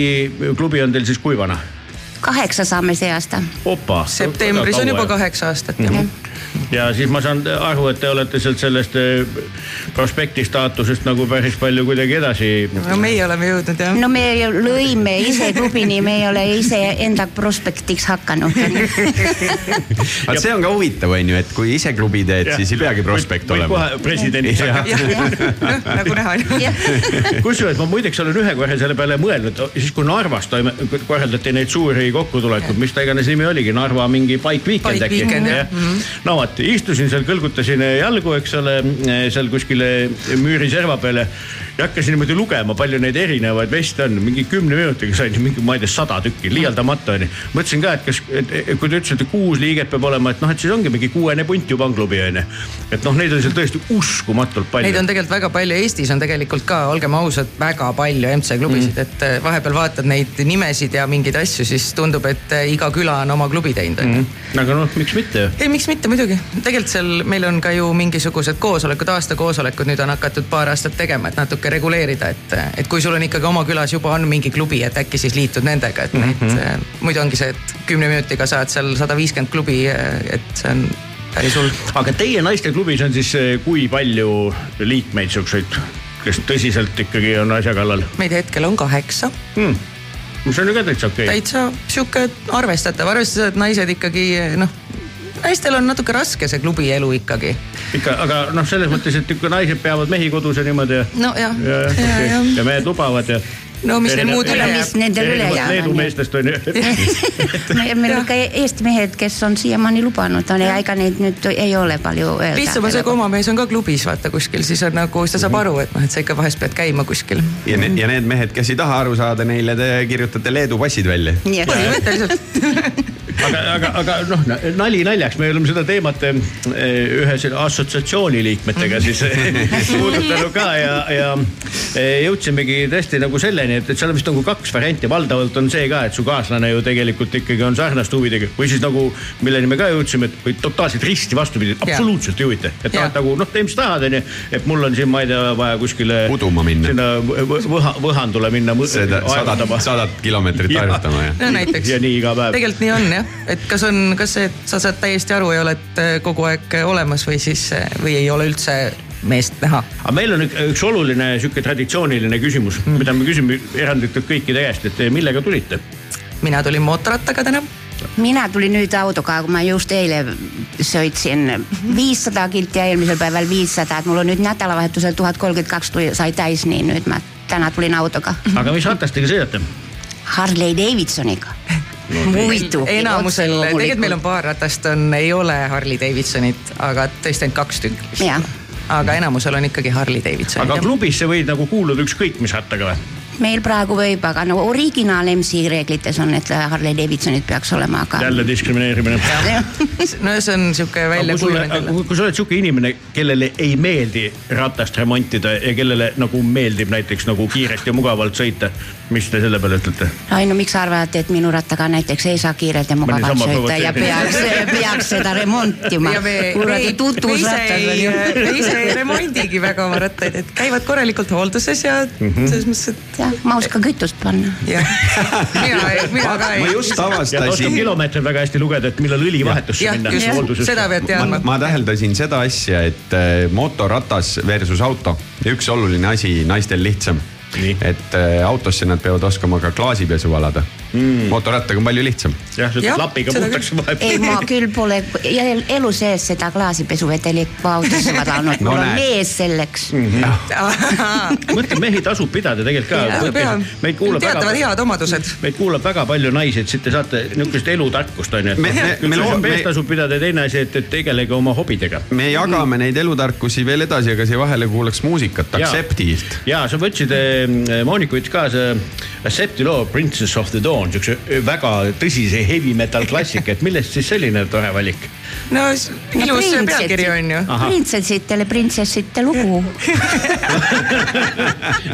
klubi on teil siis kui vana? Kaheksa saame see aasta. opa. septembris on juba. kaheksa aastat jah. Ja siis ma saan aru, et te olete sealt sellest eh, prospekti staatusest nagu päris palju kuidagi edasi. no meie oleme jõudnud jah. no me ju lõime ise klubini, me ei ole ise enda prospektiks hakanud. vaat see on ka huvitav, on ju, et kui ise klubi teed, siis ei peagi prospekt olema. kohe presidendiks hakata. jah, nagu näha on. kusjuures ma muideks olen ühe korra selle peale mõelnud, siis kui Narvas toime-, korraldati neid suuri kokkutulekuid, mis ta iganes nimi oligi, Narva mingi Bike Weekend Bike äkki jah. no vot, istusin seal, kõlgutasin jalgu, eks ole, seal kuskile müüriserva peale ja hakkasin niimoodi lugema, palju neid erinevaid veste on, mingi kümne minutiga sain mingi, ma ei tea, sada tükki, liialdamata onju. mõtlesin ka, et kas, kui te ütlesite, kuus liiget peab olema, et noh, et siis ongi mingi kuuene punt juba on klubi onju. et noh, neid on seal tõesti uskumatult palju. Neid on tegelikult väga palju, Eestis on tegelikult ka, olgem ausad, väga palju MC klubisid mm., et äh, vahepeal vaatad neid nimesid ja mingeid asju, siis tundub, et äh, iga küla on oma klubi teinud onju mm.. aga noh, miks mitte ei, miks mitte muidugi, tegelikult seal meil on ka ju mingisugused koosolekud, aastakoosolekud nüüd on hakatud paar aastat tegema, et natuke reguleerida, et, et kui sul on ikkagi oma külas juba on mingi klubi, et äkki siis liitud nendega, et neid mm, -hmm. muidu ongi see, et kümne minutiga saad seal sada viiskümmend klubi, et see on päris hull. aga teie naisteklubis on siis eh, kui palju liikmeid siukseid, kes tõsiselt ikkagi on asja kallal meid hetkel on kaheksa, hmm.? see on ju ka täitsa okei okay.. täitsa sihuke arvestatav, arvestades, et naised ikkagi noh, naistel on natuke raske see klubielu ikkagi. ikka, aga noh, selles mõttes, et ikka naised peavad mehi kodus ja niimoodi ja. nojah, ja, ja, ja, ja, ja mehed lubavad ja. no mis neil muud üle mis jääb. nendel üle erinevalt Leedu jääb. meestest on ju. [LAUGHS] meil on ka Eesti mehed, kes on siiamaani lubanud, on ja ega neid nüüd ei ole palju öelda. lihtsam on see, kui oma mees on ka klubis vaata kuskil, siis on nagu, siis ta saab aru, et noh, et sa ikka vahest pead käima kuskil. ja need, ja need mehed, kes ei taha aru saada, neile te kirjutate Leedu passid välja. põhimõtteliselt. [LAUGHS] aga, aga, aga noh, nali naljaks, me oleme seda teemat eh, ühe selle assotsiatsiooni liikmetega siis [LAUGHS] puudutanud ka ja, ja eh, jõudsimegi tõesti nagu selleni, et, et seal on vist nagu kaks varianti, valdavalt on see ka, et su kaaslane ju tegelikult ikkagi on sarnaste huvidega või siis nagu, milleni me ka jõudsime, et või totaalselt risti vastupidi, absoluutselt ei huvita, et tahad nagu noh, tee mis tahad, onju, et mul on siin, ma ei tea, vaja kuskile Uduma minna. sinna võ- võha, Võhandule minna. sadat, sadat kilomeetrit Ja. harjutama ja. no näiteks. ja nii iga päev. tegelikult nii on jah, et kas on, kas see, et sa saad täiesti aru ja oled äh, kogu aeg olemas või siis, või ei ole üldse meest näha. aga meil on ük- üks oluline sihuke traditsiooniline küsimus mm., mida me küsime eranditult kõikide käest, et millega tulite? mina tulin mootorrattaga täna. mina tulin nüüd autoga, ma just eile sõitsin viissada kilti ja eelmisel päeval viissada, et mul on nüüd nädalavahetusel tuhat kolmkümmend kaks tuli, sai täis, nii nüüd ma täna tulin autoga. aga mis ratastega sõidate? Harley Davidsoniga. muidugi. enamusel, tegelikult meil on paar ratast on, ei ole Harley Davidsonit, aga tõesti ainult kaks tükki aga enamusel on ikkagi Harley Davidsonid. aga klubisse võid nagu kuuluda ükskõik mis rattaga või? Meil praegu võib, aga no originaal MC reeglites on, et Harley Davidsonid peaks olema, aga. jälle diskrimineerimine. [LAUGHS] no see on sihuke välja kujunenud. kui, sa oled sihuke inimene, kellele ei meeldi ratast remontida ja kellele nagu meeldib näiteks nagu kiiresti ja mugavalt sõita, mis te selle peale ütlete? ai no miks sa arvad, et minu rattaga näiteks ei saa kiirelt ja mugavalt sõita ja peaks, peaks seda remontima. kuradi me tutvus ise rattas on ei ju., me ise ei remondigi väga oma rattaid, et käivad korralikult hoolduses ja mm -hmm. selles mõttes, et jah, ma oskan kütust panna. [LAUGHS] mina, mina ka ei. ma just ja ta oskab avastasin, kilomeetreid väga hästi lugeda, et millal õlivahetusse jah, minna. seda pead ma, teadma. ma täheldasin seda asja, et äh, motoratas versus auto ja üks oluline asi naistel lihtsam Nii.. et äh, autosse nad peavad oskama ka klaasipesu valada mm.. motorattaga on palju lihtsam. jah, ütled lapiga seda puhtaks ei, vahepeal. ma küll pole el- elu sees seda klaasipesuvedelikku autosse vadanud, No mul on mees selleks. [LAUGHS] mõtle, mehi tasub pidada tegelikult ka. meid kuulab teatavad väga, head omadused. meid kuulab väga palju naisi, et siit te saate niisugust elutarkust on mees me- tasub pidada ja teine asi, et, et tegelege oma hobidega. me jagame neid elutarkusi veel edasi, aga siia vahele kuulaks muusikat, Jaa. Accepti'st. ja sa võtsid äh,, Monika võttis kaasa Accepti loo Princess of the Dawn, siukse väga tõsise heavy metal klassika, et millest siis selline tore valik? no ilus pealkiri on ju. printsessitele printsessite lugu.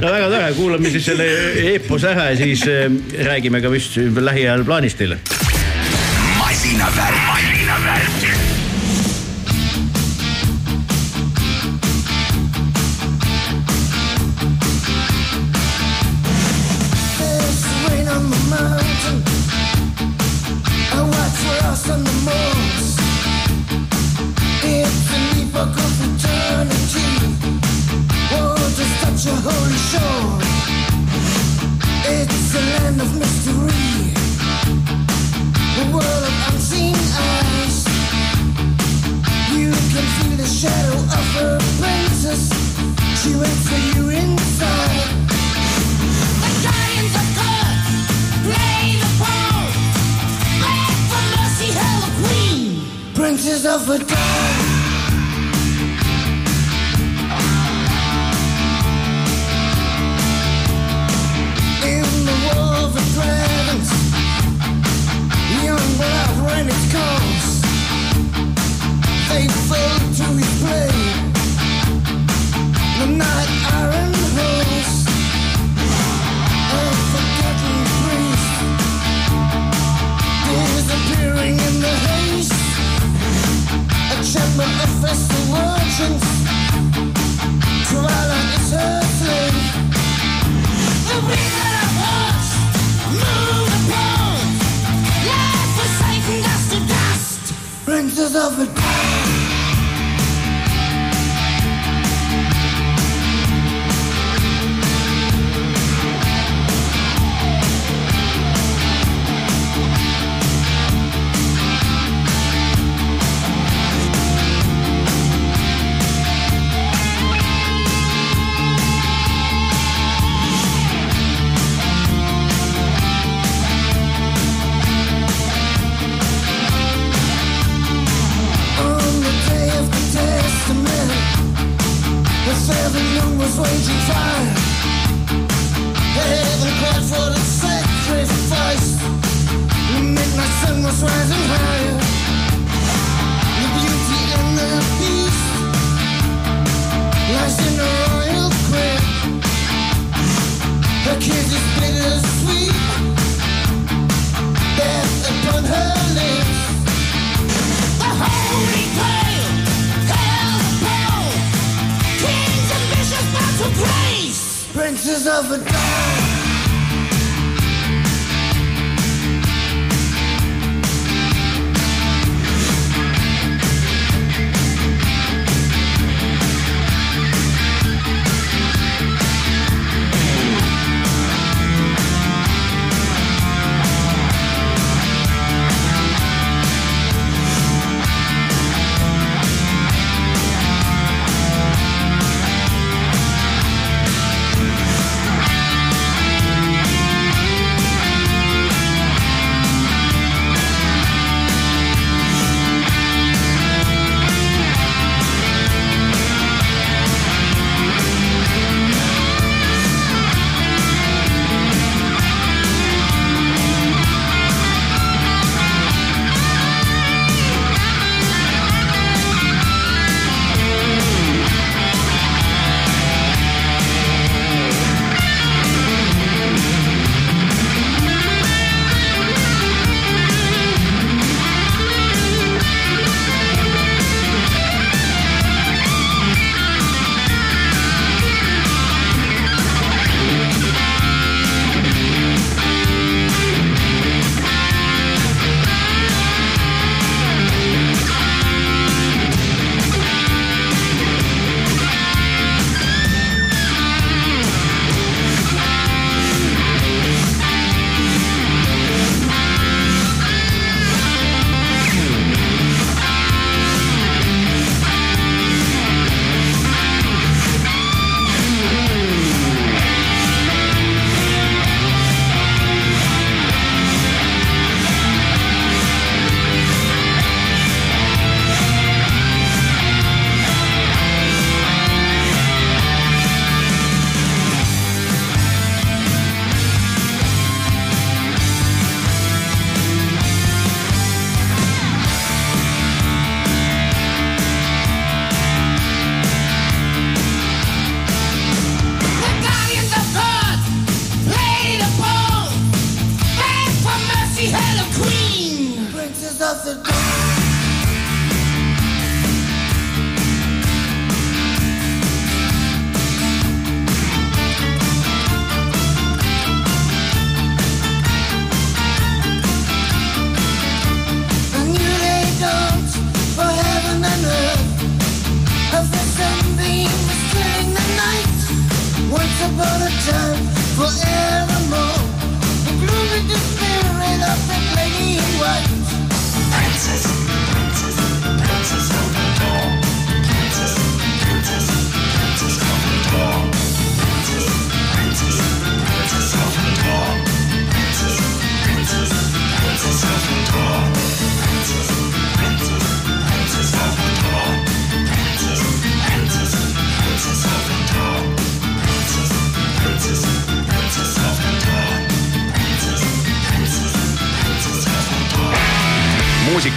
no väga tore, kuulame siis selle eepose ära ja siis äh, räägime ka vist lähiajal plaanist teile. masinavärk, masinavärk.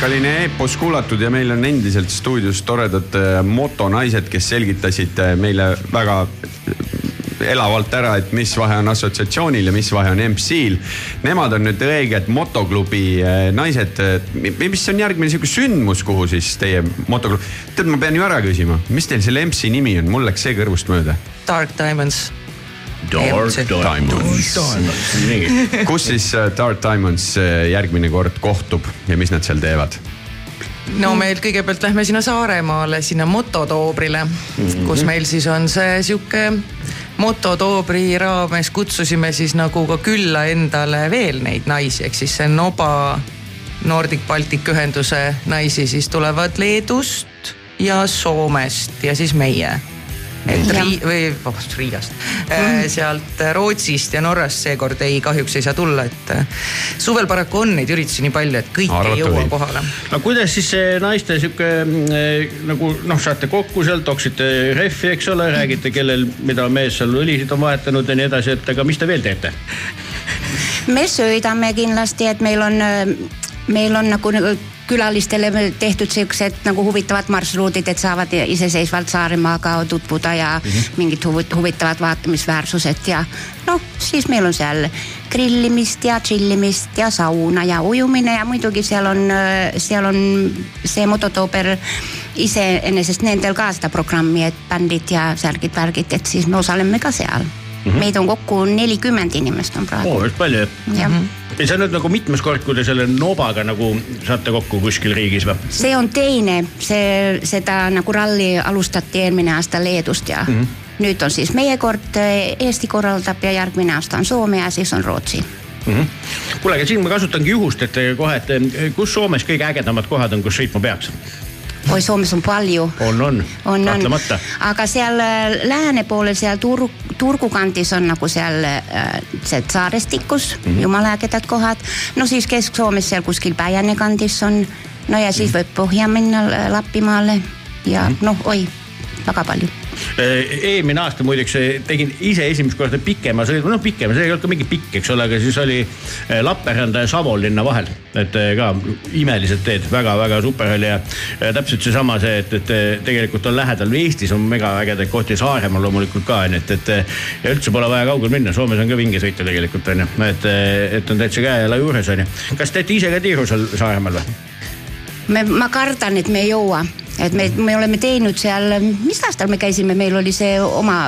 Muusikaline eepos kuulatud ja meil on endiselt stuudios toredad äh, motonaised, kes selgitasid äh, meile väga äh, elavalt ära, et mis vahe on assotsiatsioonil ja mis vahe on MC-l. Nemad on nüüd õiged motoklubi naised. mis on järgmine sihuke sündmus, kuhu siis teie motoklubi, tead, ma pean ju ära küsima, mis teil selle MC nimi on, mul läks see kõrvust mööda. Dark Diamonds. Dark Diamonds. Kus siis äh, Dark Diamonds äh, järgmine kord kohtub ja mis nad seal teevad? no meil kõigepealt lähme sinna Saaremaale, sinna Mototoobrile mm, -hmm. kus meil siis on see sihuke Mototoobri raames kutsusime siis nagu ka külla endale veel neid naisi, ehk siis see Noba Nordic Baltic ühenduse naisi siis tulevad Leedust ja Soomest ja siis meie. Et. Rii- või vabandust Riiast, sealt Rootsist ja Norrast seekord ei, kahjuks ei saa tulla, et äh, suvel paraku on neid üritusi nii palju, et kõik Arvata ei jõua võib. kohale no kuidas siis see naiste sihuke mm, nagu noh, saate kokku seal, toksite rehvi, eks ole, räägite, kellel, mida mees seal õlisid on vahetanud ja nii edasi, et aga mis te veel teete? me sõidame kindlasti, et meil on, meil on nagu nagu külalistele tehtud siuksed nagu huvitavad marsruudid, et saavad iseseisvalt Saaremaaga tutvuda ja mm -hmm. mingid huvi- huvitavad vaatamisväärsused ja noh, siis meil on seal grillimist ja tšillimist ja sauna ja ujumine ja muidugi seal on, seal on see mototooper iseenesest nendel ka seda programmi, et bändid ja särgid-värgid, et siis me osaleme ka seal mm. -hmm. meid on kokku nelikümmend inimest on praegu oo, päris palju. jah, ja see on nüüd nagu mitmes kord, kui te selle Nobaga nagu saate kokku kuskil riigis või? see on teine, see, seda nagu ralli alustati eelmine aasta Leedust ja mm -hmm. nüüd on siis meie kord, Eesti korraldab ja järgmine aasta on Soome ja siis on Rootsi. kuule, aga siin ma kasutangi juhust, et kohe, et eh, kus Soomes kõige ägedamad kohad on, kus sõitma peaks? oi, Soomes on palju. on, on, on, on kahtlemata., aga seal äh, lääne poolel, seal Turgu, Turgu kandis on nagu seal äh, see saarestikus mm -hmm. jumala ägedad kohad. no siis Kesk-Soomes seal kuskil Päijänne kandis on, no ja siis võib põhja minna äh, Lapimaale ja noh, oi, väga palju Eh, eelmine aasta muideks eh, tegin ise esimest korda pikema sõidu, noh pikema, see ei olnud ka mingi pikk, eks ole, aga siis oli eh, Lappeenranda ja Savolinna vahel. et ka imelised teed väga,, väga-väga super oli ja, ja täpselt seesama see, et, et tegelikult on lähedal, Eestis on mega ägedaid kohti, Saaremaal loomulikult ka onju, et, et eh, ja üldse pole vaja kaugele minna, Soomes on ka vinge sõita tegelikult onju, et, et on täitsa käe-jala juures onju. kas teete ise ka tiiru seal Saaremaal või? me, ma kardan, et me ei jõua, et me, me oleme teinud seal, mis aastal me käisime, meil oli see oma,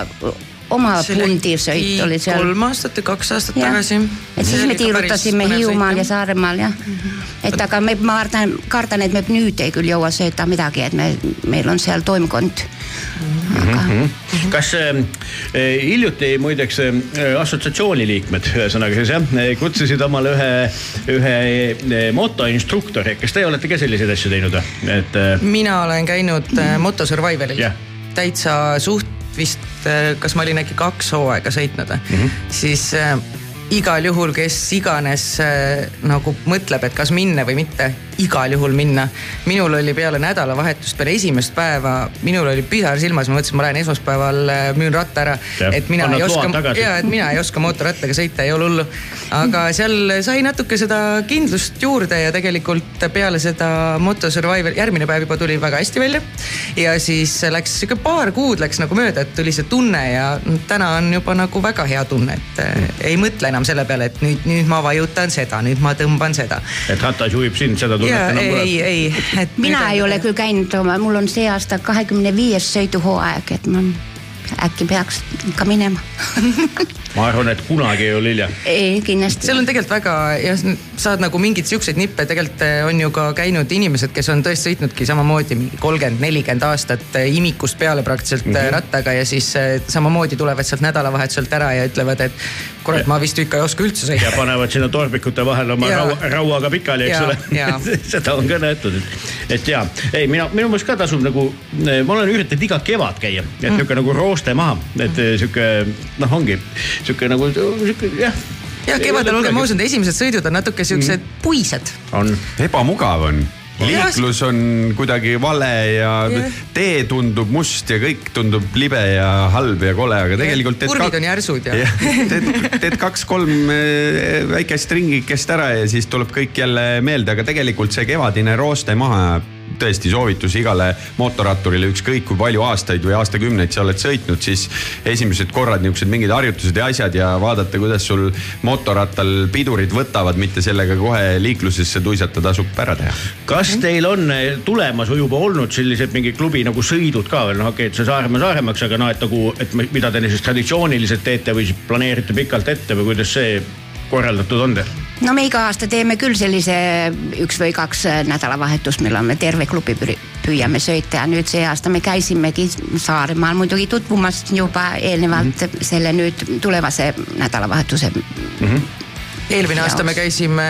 oma pundisõit oli seal. kolm aastat või kaks aastat Jah. tagasi. et siis me tiirutasime Hiiumaal ja Saaremaal jah. et aga me, ma kardan, kardan, et me nüüd ei küll jõua sööta midagi, et me, meil on seal toimkond. Aga kas äh, hiljuti muideks äh, assotsiatsiooni liikmed, ühesõnaga siis jah, kutsusid omale ühe, ühe äh, motoinstruktori, kas teie olete ka selliseid asju teinud või, et äh, mina olen käinud äh, Moto Survivalil Jah. täitsa suht vist, kas ma olin äkki kaks hooaega sõitnud mm. -hmm. siis äh, igal juhul, kes iganes äh, nagu mõtleb, et kas minna või mitte, igal juhul minna. minul oli peale nädalavahetust, peale esimest päeva, minul oli pisar silmas, ma mõtlesin, ma lähen esmaspäeval äh, müün ratta ära et mina ei oska ja et mina ei oska mootorrattaga sõita, ei ole hullu. aga seal sai natuke seda kindlust juurde ja tegelikult peale seda Moto Survival, järgmine päev juba tuli väga hästi välja. ja siis läks sihuke paar kuud läks nagu mööda, et tuli see tunne ja täna on juba nagu väga hea tunne, et äh, ei mõtle enam selle peale, et nüüd, nüüd ma vajutan seda, nüüd ma tõmban seda. et ratas juhib sind, seda tunnet ja enam ei, ei, et. mina ei ole küll käinud, mul on see aasta kahekümne viies sõiduhooaeg, et ma äkki peaks ikka minema. [LAUGHS] ma arvan, et kunagi ei ole hilja. ei, kindlasti. seal on tegelikult väga jah, saad nagu mingeid siukseid nippe, tegelikult eh, on ju ka käinud inimesed, kes on tõesti sõitnudki samamoodi mingi kolmkümmend, nelikümmend aastat eh, imikust peale praktiliselt mm -hmm. rattaga ja siis samamoodi tulevad sealt nädalavahetuselt ära ja ütlevad, et kurat, ma vist ikka ei oska üldse ja sõita. panevad sinna torbikute vahele oma Jaa. raua, rauaga pikali, eks Jaa, ole [LAUGHS] seda on ka nähtud, et, et ja, ei mina, minu meelest ka tasub nagu, ma olen üritanud iga kevad käia, et niisugune nagu rooste maha, et sihuke noh, ongi sihuke nagu sihuke jah. jah, kevadel olgem ausad, esimesed sõidud on natuke siuksed puised. on, ebamugav on liiklus on kuidagi vale ja Jah. tee tundub must ja kõik tundub libe ja halb ja kole, aga tegelikult. kurvid on järsud ja teed, teed kaks-kolm eh, väikest ringikest ära ja siis tuleb kõik jälle meelde, aga tegelikult see kevadine rooste maha jääb tõesti soovitus igale mootorratturile, ükskõik kui palju aastaid või aastakümneid sa oled sõitnud, siis esimesed korrad niisugused mingid harjutused ja asjad ja vaadata, kuidas sul mootorrattal pidurid võtavad, mitte sellega kohe liiklusesse tuisata, tasub ära teha. kas teil on eh, tulemas või juba olnud sellised mingi klubi nagu sõidud ka veel, noh okei okay,, et see Saaremaa Saaremaaks, aga noh, et nagu, et mi- mida te siis traditsiooniliselt teete või siis planeerite pikalt ette või kuidas see korraldatud on teil? No me iga aasta teeme küll sellise üks või kaks äh, nädalavahetust, millal me terve klubi püri- püüame sõita ja nüüd see aasta me käisimegi Saaremaal muidugi tutvumas juba eelnevalt mm -hmm. selle nüüd tulevase nädalavahetuse eelmine aasta me käisime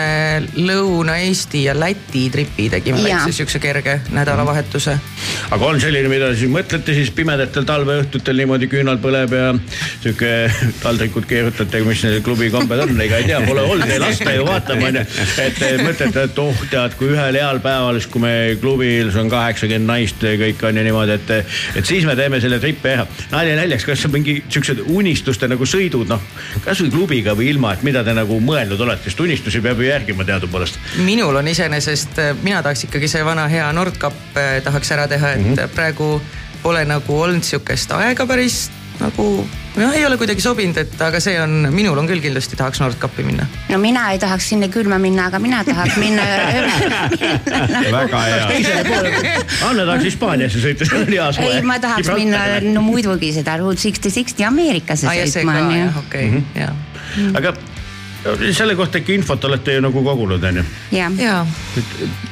Lõuna-Eesti ja Läti tripi, tegime Jaa. väikse siukse kerge nädalavahetuse. aga on selline, mida siis mõtlete siis pimedatel talveõhtutel niimoodi küünal põleb ja sihuke [LAUGHS] taldrikud keerutate, mis need klubi kombed on, ega ei tea, pole olnud, ei lasta ju vaatama onju. et te mõtlete, et oh tead, kui ühel heal päeval, siis kui me klubil on kaheksakümmend naist ja kõik on ju niimoodi, et, et siis me teeme selle tripi ära. nalja naljaks, kas mingi siuksed unistuste nagu sõidud, noh kasvõi klubiga või ilma, et mida te nagu mõelnud olete, sest unistusi peab ju järgima teadupoolest. minul on iseenesest, mina tahaks ikkagi see vana hea Nordkap eh, tahaks ära teha, et mm -hmm. praegu pole nagu olnud sihukest aega päris nagu jah, ei ole kuidagi sobinud, et aga see on, minul on küll kindlasti tahaks Nordkapi minna. no mina ei tahaks sinna külma minna, aga mina tahaks minna [LAUGHS] väga hea. Anne tahaks Hispaaniasse sõita, see on hea suve. ei, ma tahaks minna no muidugi seda Route Sixty Sixty Ameerikasse see sõitma okei, jah. aga selle kohta ikka infot olete ju nagu kogunud, onju. jaa,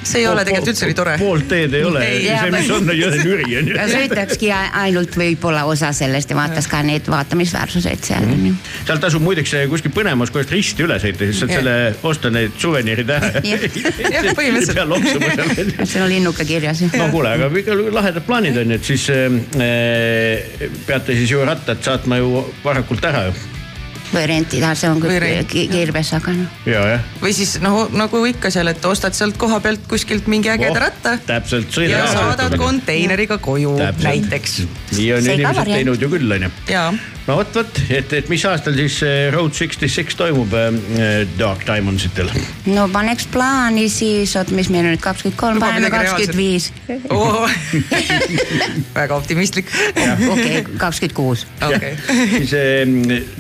see ei ole tegelikult üldse nii tore. poolt teed ei ole, see, mis on, on jõdenüri onju. ja sõidakski ainult võib-olla osa sellest ja vaatas ka neid vaatamisväärsuseid seal onju. seal tasub muideks kuskil põnemas kohas risti üle sõita, siis saad Jah. selle, osta need suveniirid ära. [LAUGHS] Jah. Põhimõtteliselt. seal. on linnuke kirjas ju. no kuule, aga ikka lahedad plaanid on ju, et siis äh, peate siis ju rattad saatma ju varakult ära ju. Või rentida, see on küll rent- ki- kiirves, aga noh. ja, jah. või siis noh, nagu ikka seal, et ostad sealt koha pealt kuskilt mingi ägeda ratta täpselt, ja saadad konteineriga koju näiteks. nii on inimesed teinud ju küll onju. No vot, vot, et, et mis aastal siis äh, Road sixty six toimub äh, Dark Diamondsitel? no paneks plaani siis, oot, mis meil on nüüd kakskümmend kolm, paneme kakskümmend viis. [LAUGHS] väga optimistlik. okei, kakskümmend kuus. okei, siis äh,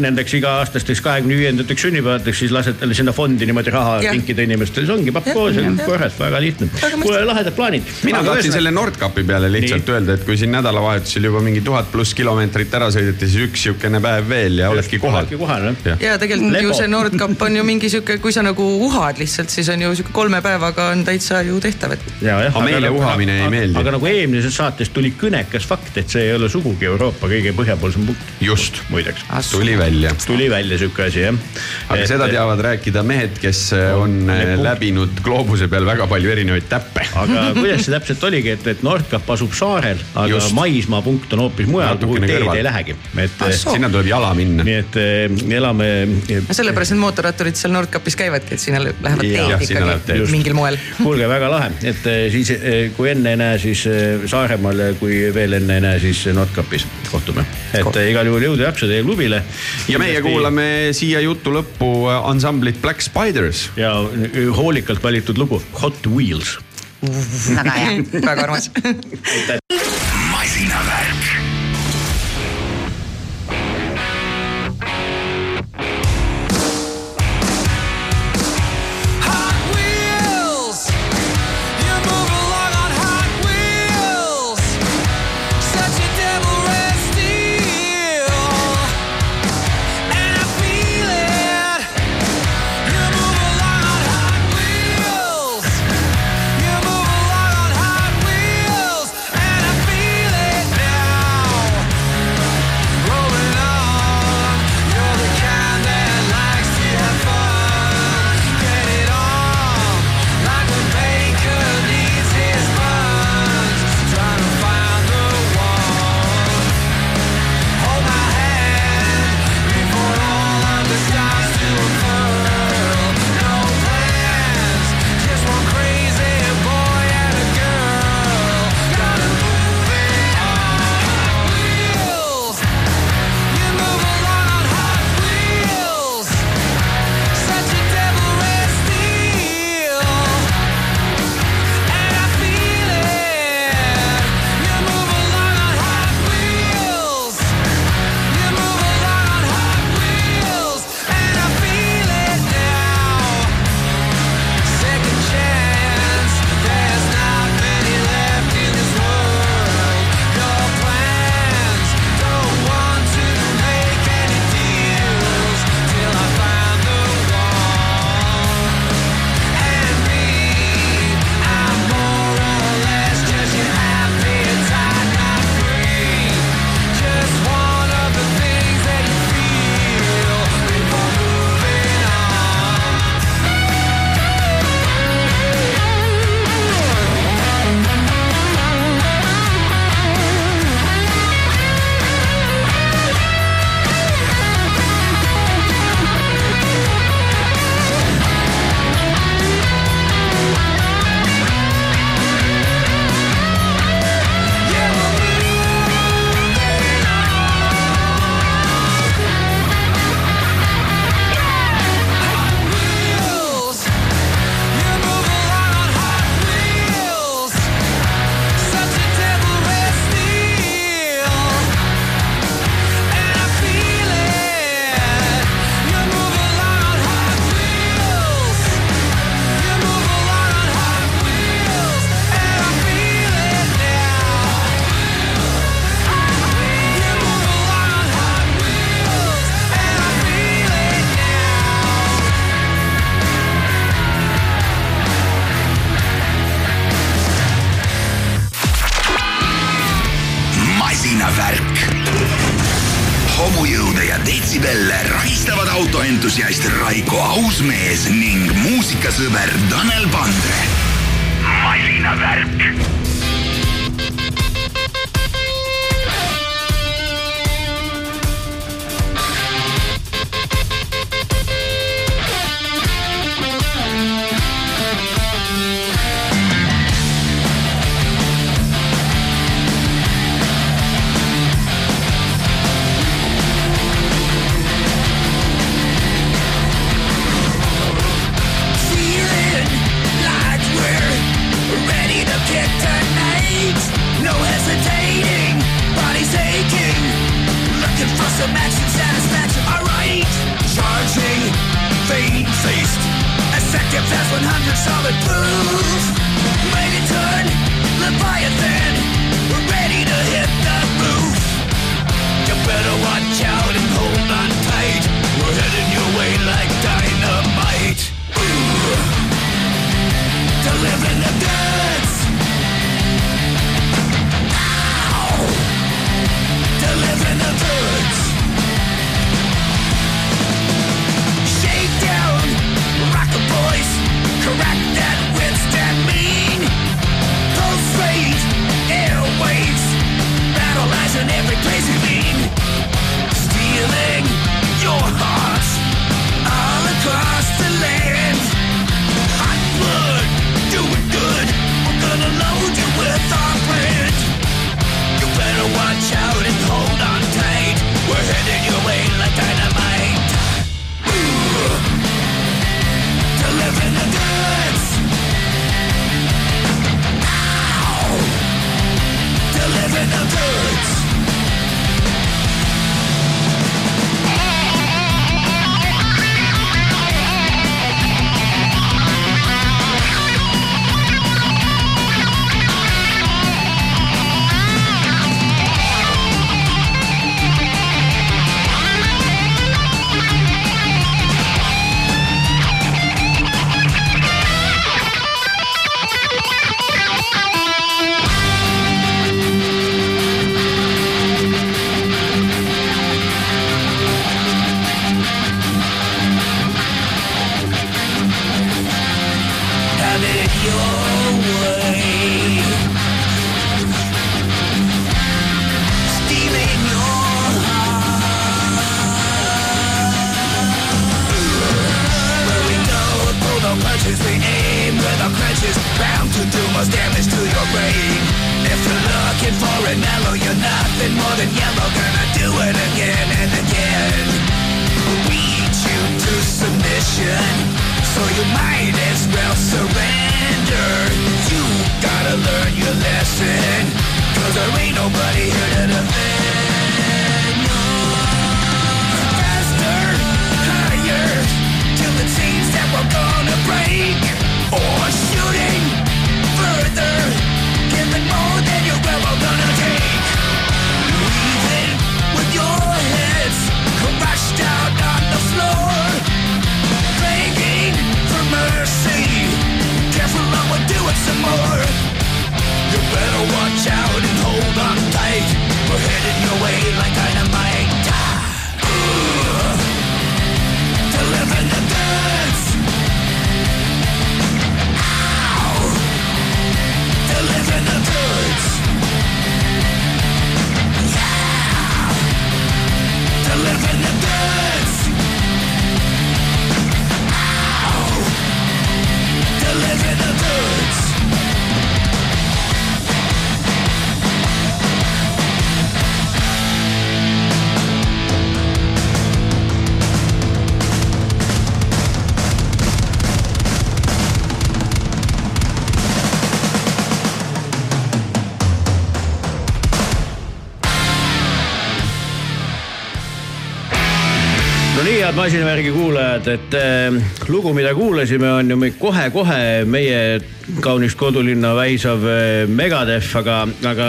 nendeks iga-aastasteks kahekümne viiendateks sünnipäevadeks siis lased talle sinna fondi niimoodi raha kinkida inimestele, see ongi papp koos, korras, väga lihtne. Kuule, lahedad plaanid. mina tahtsin selle Nordkapi peale lihtsalt Nii. öelda, et kui siin nädalavahetusel juba mingi tuhat pluss kilomeetrit ära sõideti, siis üks sihukene päev veel ja oledki kohal. oledki kohal jah. ja tegelikult Lebo. ju see Nordkap on ju mingi sihuke, kui sa nagu uhad lihtsalt, siis on ju sihuke kolme päevaga on täitsa ju tehtav, et. Aga meile uhamine ei meeldi. aga nagu eelmises saates tuli kõnekas fakt, et see ei ole sugugi Euroopa kõige põhjapoolsem punkt. just, muideks. tuli välja. tuli välja sihuke asi jah. aga et, seda teavad rääkida mehed, kes äh, on äh, läbinud gloobuse peal väga palju erinevaid täppe. aga kuidas see täpselt oligi, et, et Nordkap asub saarel, aga maismaapunkt on hoopis mujal, kuhu teed kõrval. ei lähegi. et Ah. Sinna tuleb jala minna. nii et eh, elame. no sellepärast need mootorratturid seal Nordkapis käivadki, et sinna lähevad teed ikkagi mingil moel. kuulge, väga lahe, et eh, siis eh, kui enne ei näe, siis eh, Saaremaal ja kui veel enne ei näe, siis Nordkapis kohtume. et eh, igal juhul jõudu ja jaksu teie klubile. ja meie. kuulame siia jutu lõppu äh, ansamblit Black Spiders. ja hoolikalt valitud lugu Hot Wheels. väga hea. väga armas. Masinavärgi kuulajad, et äh, lugu, mida kuulasime, on ju kohe-kohe meie kaunist kodulinna väisav äh, Megadeth, aga, aga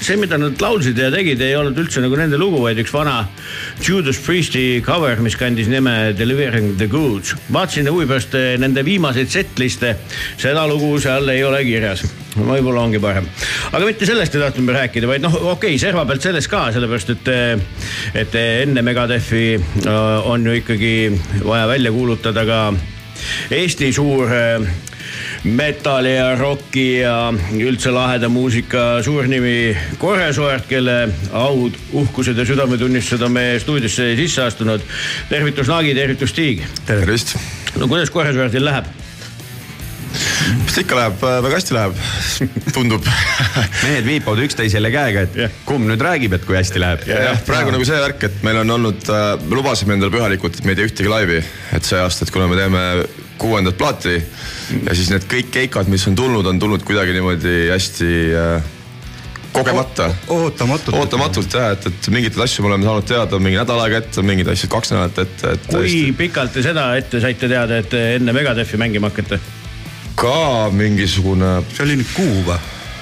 see, mida nad laulsid ja tegid, ei olnud üldse nagu nende lugu, vaid üks vana Judas Priesti cover, mis kandis nime Delivering the Goods. vaatasin huvi pärast äh, nende viimaseid setliste, seda lugu seal ei ole kirjas võib-olla ongi parem, aga mitte sellest ei tahtnud me rääkida, vaid noh, okei okay,, serva pealt sellest ka, sellepärast et, et enne Megadethi äh, on ju ikkagi vaja välja kuulutada ka Eesti suur äh, metalli ja rocki ja üldse laheda muusika suurnimi Korresoert, kelle aud, uhkused ja südametunnistused on meie stuudiosse sisse astunud. tervitus Naagi, tervitus Stig. tervist. no kuidas Korresoertil läheb? Mis ta ikka läheb, väga hästi läheb, tundub. mehed viipavad üksteisele käega, et Jah. kumb nüüd räägib, et kui hästi läheb. jah, praegu nagu see värk, et meil on olnud, me lubasime endale pühalikult, et me ei tee ühtegi laivi, et see aasta, et kuna me teeme kuuendat plaati ja siis need kõik keikad, mis on tulnud, on tulnud kuidagi niimoodi hästi äh, kogemata. ootamatult. ootamatult jah, et, et mingeid asju me oleme saanud teada mingi nädal aega ette, mingeid asju kaks nädalat ette, et kui pikalt te seda ette saite teada, et enne Megadethi mängima hakkate? Ka mingisugune see oli nüüd kuu või?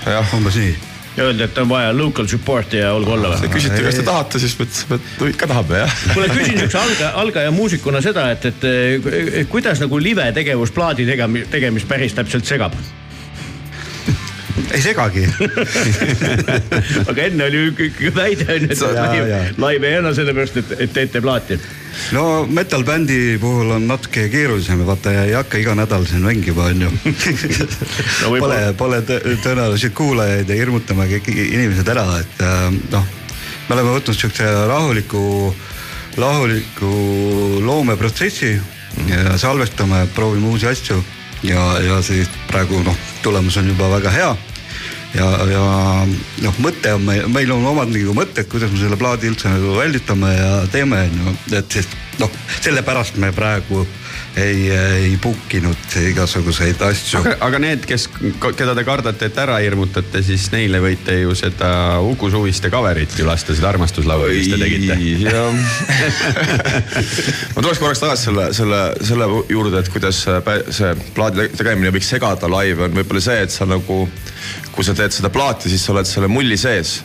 jah, umbes nii. ja öeldi, et on vaja local support'i ja olgu olla või? küsiti, kas te tahate, siis me ütlesime, et ikka tahame jah. kuule, küsin niisuguse alga, algaja muusikuna seda, et, et eh, kuidas nagu live tegevus plaadi tegemi-, tegemist päris täpselt segab? ei segagi. [LAUGHS] aga enne oli ju ikkagi väide on ju, et jaa. live ei anna sellepärast, et, et teete plaati. No metal bändi puhul on natuke keerulisem, vaata ei hakka iga nädal siin mängima, onju. [LAUGHS] No Pole, pole tõ- tõenäoliselt kuulajaid ja hirmutama kõik inimesed ära, et äh, noh, me oleme võtnud siukse rahuliku, rahuliku loomeprotsessi ja salvestame, proovime uusi asju ja, ja siis praegu noh, tulemus on juba väga hea ja, ja noh, mõte on meil, meil on omad nagu mõtted, kuidas me selle plaadi üldse nagu väljutame ja teeme, on ju, et siis noh, sellepärast me praegu ei, ei book inud igasuguseid asju. aga, need, kes, keda te kardate, et ära hirmutate, siis neile võite ju seda Uku Suviste cover'it ju lasta, seda armastuslaulu, mis te tegite. [LAUGHS] ma tuleks korraks tagasi selle, selle, selle juurde, et kuidas see plaadi te- tegemine võiks segada laive, on võib-olla see, et sa nagu, kui sa teed seda plaati, siis sa oled selle mulli sees.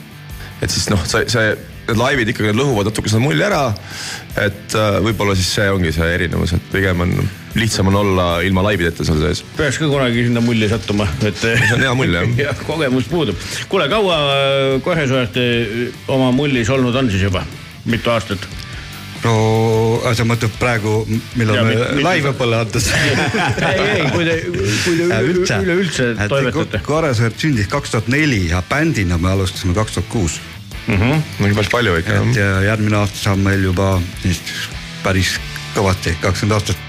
et siis noh, see, see, need laivid ikkagi need lõhuvad natuke seda mulli ära. et äh, võib-olla siis see ongi see erinevus, et pigem on, lihtsam on olla ilma laivideta seal sees. peaks ka kunagi sinna mulli sattuma, et. see on hea mull, jah. [LAUGHS] jah, kogemus puudub. kuule, kaua äh, Korresoert oma mullis olnud on siis juba, mitu aastat? No sa mõtled praegu, millal Ja me mit- live õppele andes? [LAUGHS] ei, ei, kui te, kui te üle- üleüldse toimetate. Karesõerd sündis kaks tuhat neli ja bändina me alustasime kaks tuhat kuus. no päris palju ikka et ja järgmine aasta saab meil juba siis päris kõvasti, kakskümmend aastat.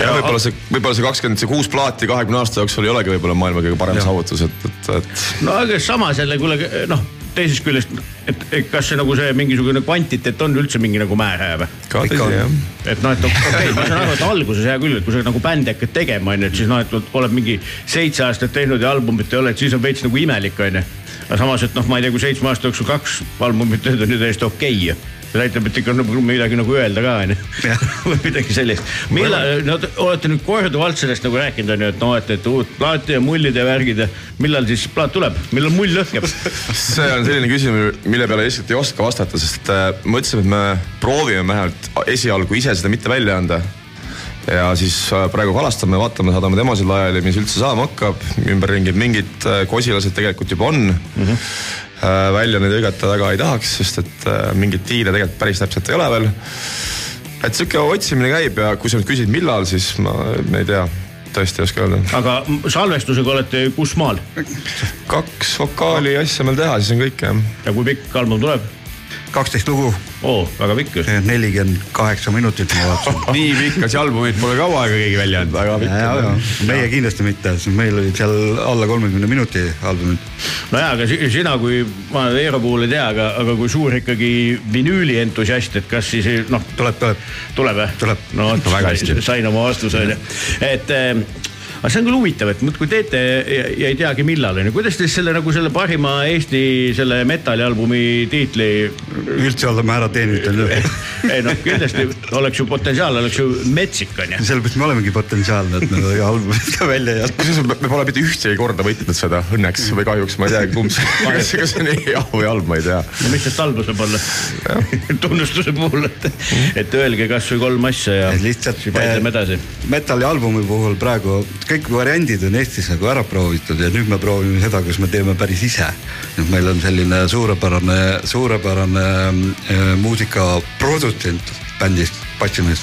ja võib-olla see, võib-olla see kakskümmend, see kuus plaati kahekümne aasta jooksul ei olegi võib-olla maailma kõige parem saavutus, et, et, et no aga samas jälle, kuule noh, teisest küljest, et, kas see nagu see mingisugune kvantiteet on üldse mingi nagu määraja või? et noh, et [LAUGHS] okei okay,, ma saan aru, et alguses hea küll, et kui sa nagu bändi hakkad tegema, onju, et siis noh, et oled mingi seitse aastat teinud ja albumit ei ole, et siis on veits nagu imelik, onju. aga samas, et noh, ma ei tea, kui seitsme aasta jooksul kaks albumit teed, on ju täiesti okei ju see näitab, et ikka nagu midagi nagu öelda ka onju [LAUGHS] või midagi sellist. millal, no te olete nüüd korduvalt sellest nagu rääkinud onju, et noh, et, et uut plaati ja mullid ja värgid ja millal siis plaat tuleb, millal mull lõhkeb? [LAUGHS] see on selline küsimus, mille peale lihtsalt ei oska vastata, sest äh, mõtlesime, et me proovime vähemalt esialgu ise seda mitte välja anda. ja siis äh, praegu kalastame, vaatame, saadame demosid laiali, mis üldse saama hakkab, ümberringi mingid äh, kosilased tegelikult juba on mm. -hmm. Välja neid hõigata väga ei tahaks, sest et äh, mingeid diile tegelikult päris täpselt ei ole veel. et sihuke otsimine käib ja kui sa nüüd küsid, millal, siis ma, ma ei tea, tõesti ei oska öelda. aga salvestusega olete kus maal kaks vokaali asja meil teha, siis on kõik jah. ja kui pikk album tuleb? Kaksteist lugu, oo, väga pikk ju. nelikümmend kaheksa minutit ma vaatasin. [LAUGHS] nii pikka see albumit pole kaua aega keegi välja andnud. väga pikk. ja, ja meie kindlasti mitte, meil olid seal alla kolmekümne minuti albumid. nojaa, aga si- sina kui, ma Eero puhul ei tea, aga, aga kui suur ikkagi vinüüli entusiast, et kas siis noh, tuleb, tuleb. tuleb jah? Tuleb. no vot No väga hästi. sain oma vastuse onju, et eh, aga see on küll huvitav, et muudkui teete ja, ja ei teagi millal on ju, kuidas te selle nagu selle parima Eesti selle metallialbumi tiitli üldse oleme ära teeninud [LAUGHS] ei noh, kindlasti oleks ju potentsiaal, oleks ju metsik on ju. sellepärast me olemegi potentsiaalne, et me [LAUGHS] albumit ka välja ei jäta. kusjuures me pole mitte ühtegi korda võitnud seda õnneks või kahjuks, ma ei teagi, kumb see, kas see, on hea või halb, ma ei tea. no mis sest halba saab olla [LAUGHS] tunnustuse puhul, et, et öelge kasvõi kolm asja ja lihtsalt vaidleme edasi. metalli albumi puhul praegu kõik variandid on Eestis nagu ära proovitud ja nüüd me proovime seda, kus me teeme päris ise. et meil on selline suurepärane, suurepärane äh, muusikaprodutsent bändist, bassimees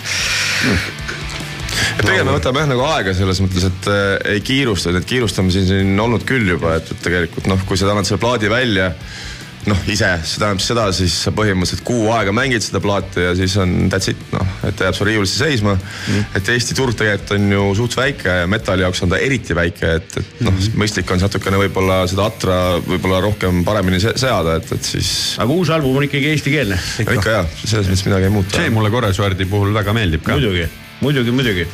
et pigem me võtame jah nagu aega selles mõttes, et äh, ei kiirusta, et kiirustamisi on siin olnud küll juba, et, et tegelikult noh, kui sa annad selle plaadi välja noh, ise, see tähendab seda, siis sa põhimõtteliselt kuu aega mängid seda plaati ja siis on that's it, noh, et ta jääb sul riiulisse seisma mm.. et Eesti turg tegelikult on ju suht väike ja metalli jaoks on ta eriti väike, et, et noh mm., mõistlik on natukene võib-olla seda atra võib-olla rohkem paremini se seada, et, et siis. aga uus album on ikkagi eestikeelne. ikka jah, selles mõttes midagi ei muutu. see mulle Koresuärdi puhul väga meeldib ka. muidugi muidugi, muidugi.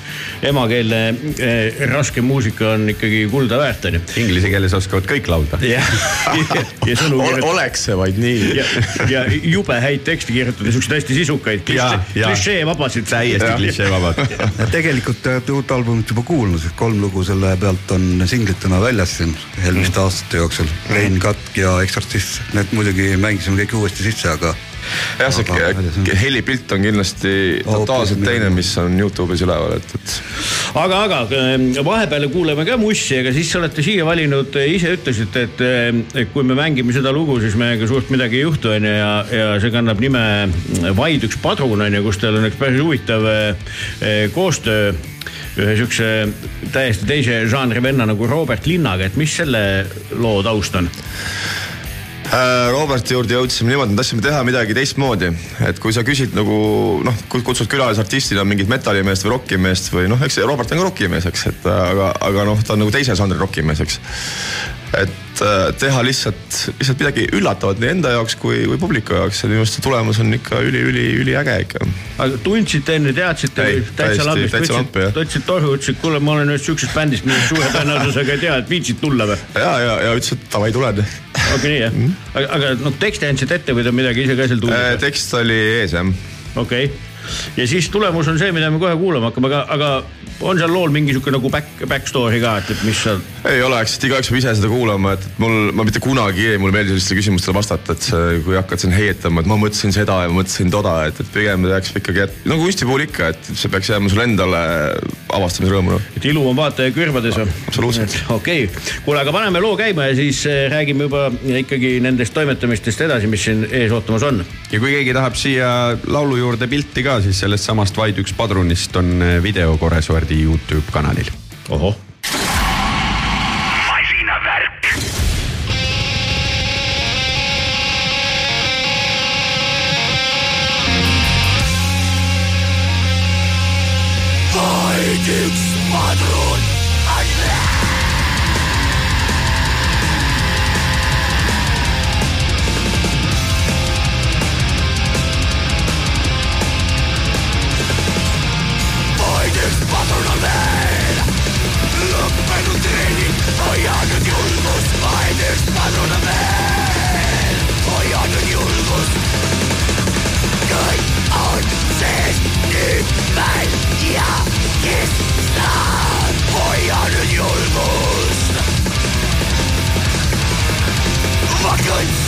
emakeelne eh, raske muusika on ikkagi kulda väärt, onju. Inglise keeles oskavad kõik laulda. jah, ja sõnu kirjutada. oleks see vaid nii. ja, ja jube häid tekste kirjutada, siukseid hästi sisukaid, klišeevabasid. täiesti klišeevabad. tegelikult te olete uut albumit juba kuulnud, kolm lugu selle pealt on singlitena väljas siin eelmiste mm. aastate jooksul. Rein Katk ja Eksortsist, need muidugi mängisime kõik uuesti sisse, aga jah, see helipilt on kindlasti totaalselt teine, mis on Youtube'is üleval, et, et. aga, aga ähm, vahepeal kuuleme ka mussi, aga siis olete siia valinud, ise ütlesite, et, et kui me mängime seda lugu, siis meiega suurt midagi ei juhtu, onju, ja, ja see kannab nime Vaid üks padrun, onju, kus teil on üks päris huvitav eh, koostöö ühe siukse täiesti teise žanri venna nagu Robert Linnaga, et mis selle loo taust on? Äh, Roberti juurde jõudsime niimoodi, me tahtsime teha midagi teistmoodi, et kui sa küsid nagu noh, kutsud külalisartistina mingit metallimeest või rokkimeest või noh, eks Robert on ka rokkimees, eks, et aga, aga noh, ta on nagu teise žanri rokkimees, eks. et äh, teha lihtsalt, lihtsalt midagi üllatavat nii enda jaoks kui, kui publiku jaoks ja minu arust see tulemus on ikka üli-üli-üliäge ikka. aga tundsite enne, teadsite? täitsa lambist, täitsa lampi jah. ta ütles toru, ütles, et kuule, ma olen ühest siuksest bändist, millest suure tõenäosusega ei tea, et viitsid tulla või? ja, ja, ja ütles, et davai, tulen okei jah. -hmm. aga, aga noh, teksti andsid ette või te midagi ise ka seal tuulisite äh,? tekst oli ees jah. okei okay., ja siis tulemus on see, mida me kohe kuulama hakkame, aga, aga on seal lool mingi sihuke nagu back, back story ka, et, et mis seal? ei oleks, et igaüks peab ise seda kuulama, et mul, ma mitte kunagi ei, mulle meeldib sellistele küsimustele vastata, et see, kui hakkad siin heietama, et ma mõtlesin seda ja ma mõtlesin toda, et, et pigem peaks ikkagi, et nagu kunsti puhul ikka, et see peaks jääma sulle endale avastamisrõõmu. et ilu on vaataja kõrvades või? absoluutselt. okei okay., kuule, aga paneme loo käima ja siis äh, räägime juba ikkagi nendest toimetamistest edasi, mis siin ees ootamas on. ja kui keegi tahab siia laulu juurde pilti ka, siis sellest samast Vaid üks padrunist on äh, video Koresuerdi Youtube kanalil. ohoh üks padrun Good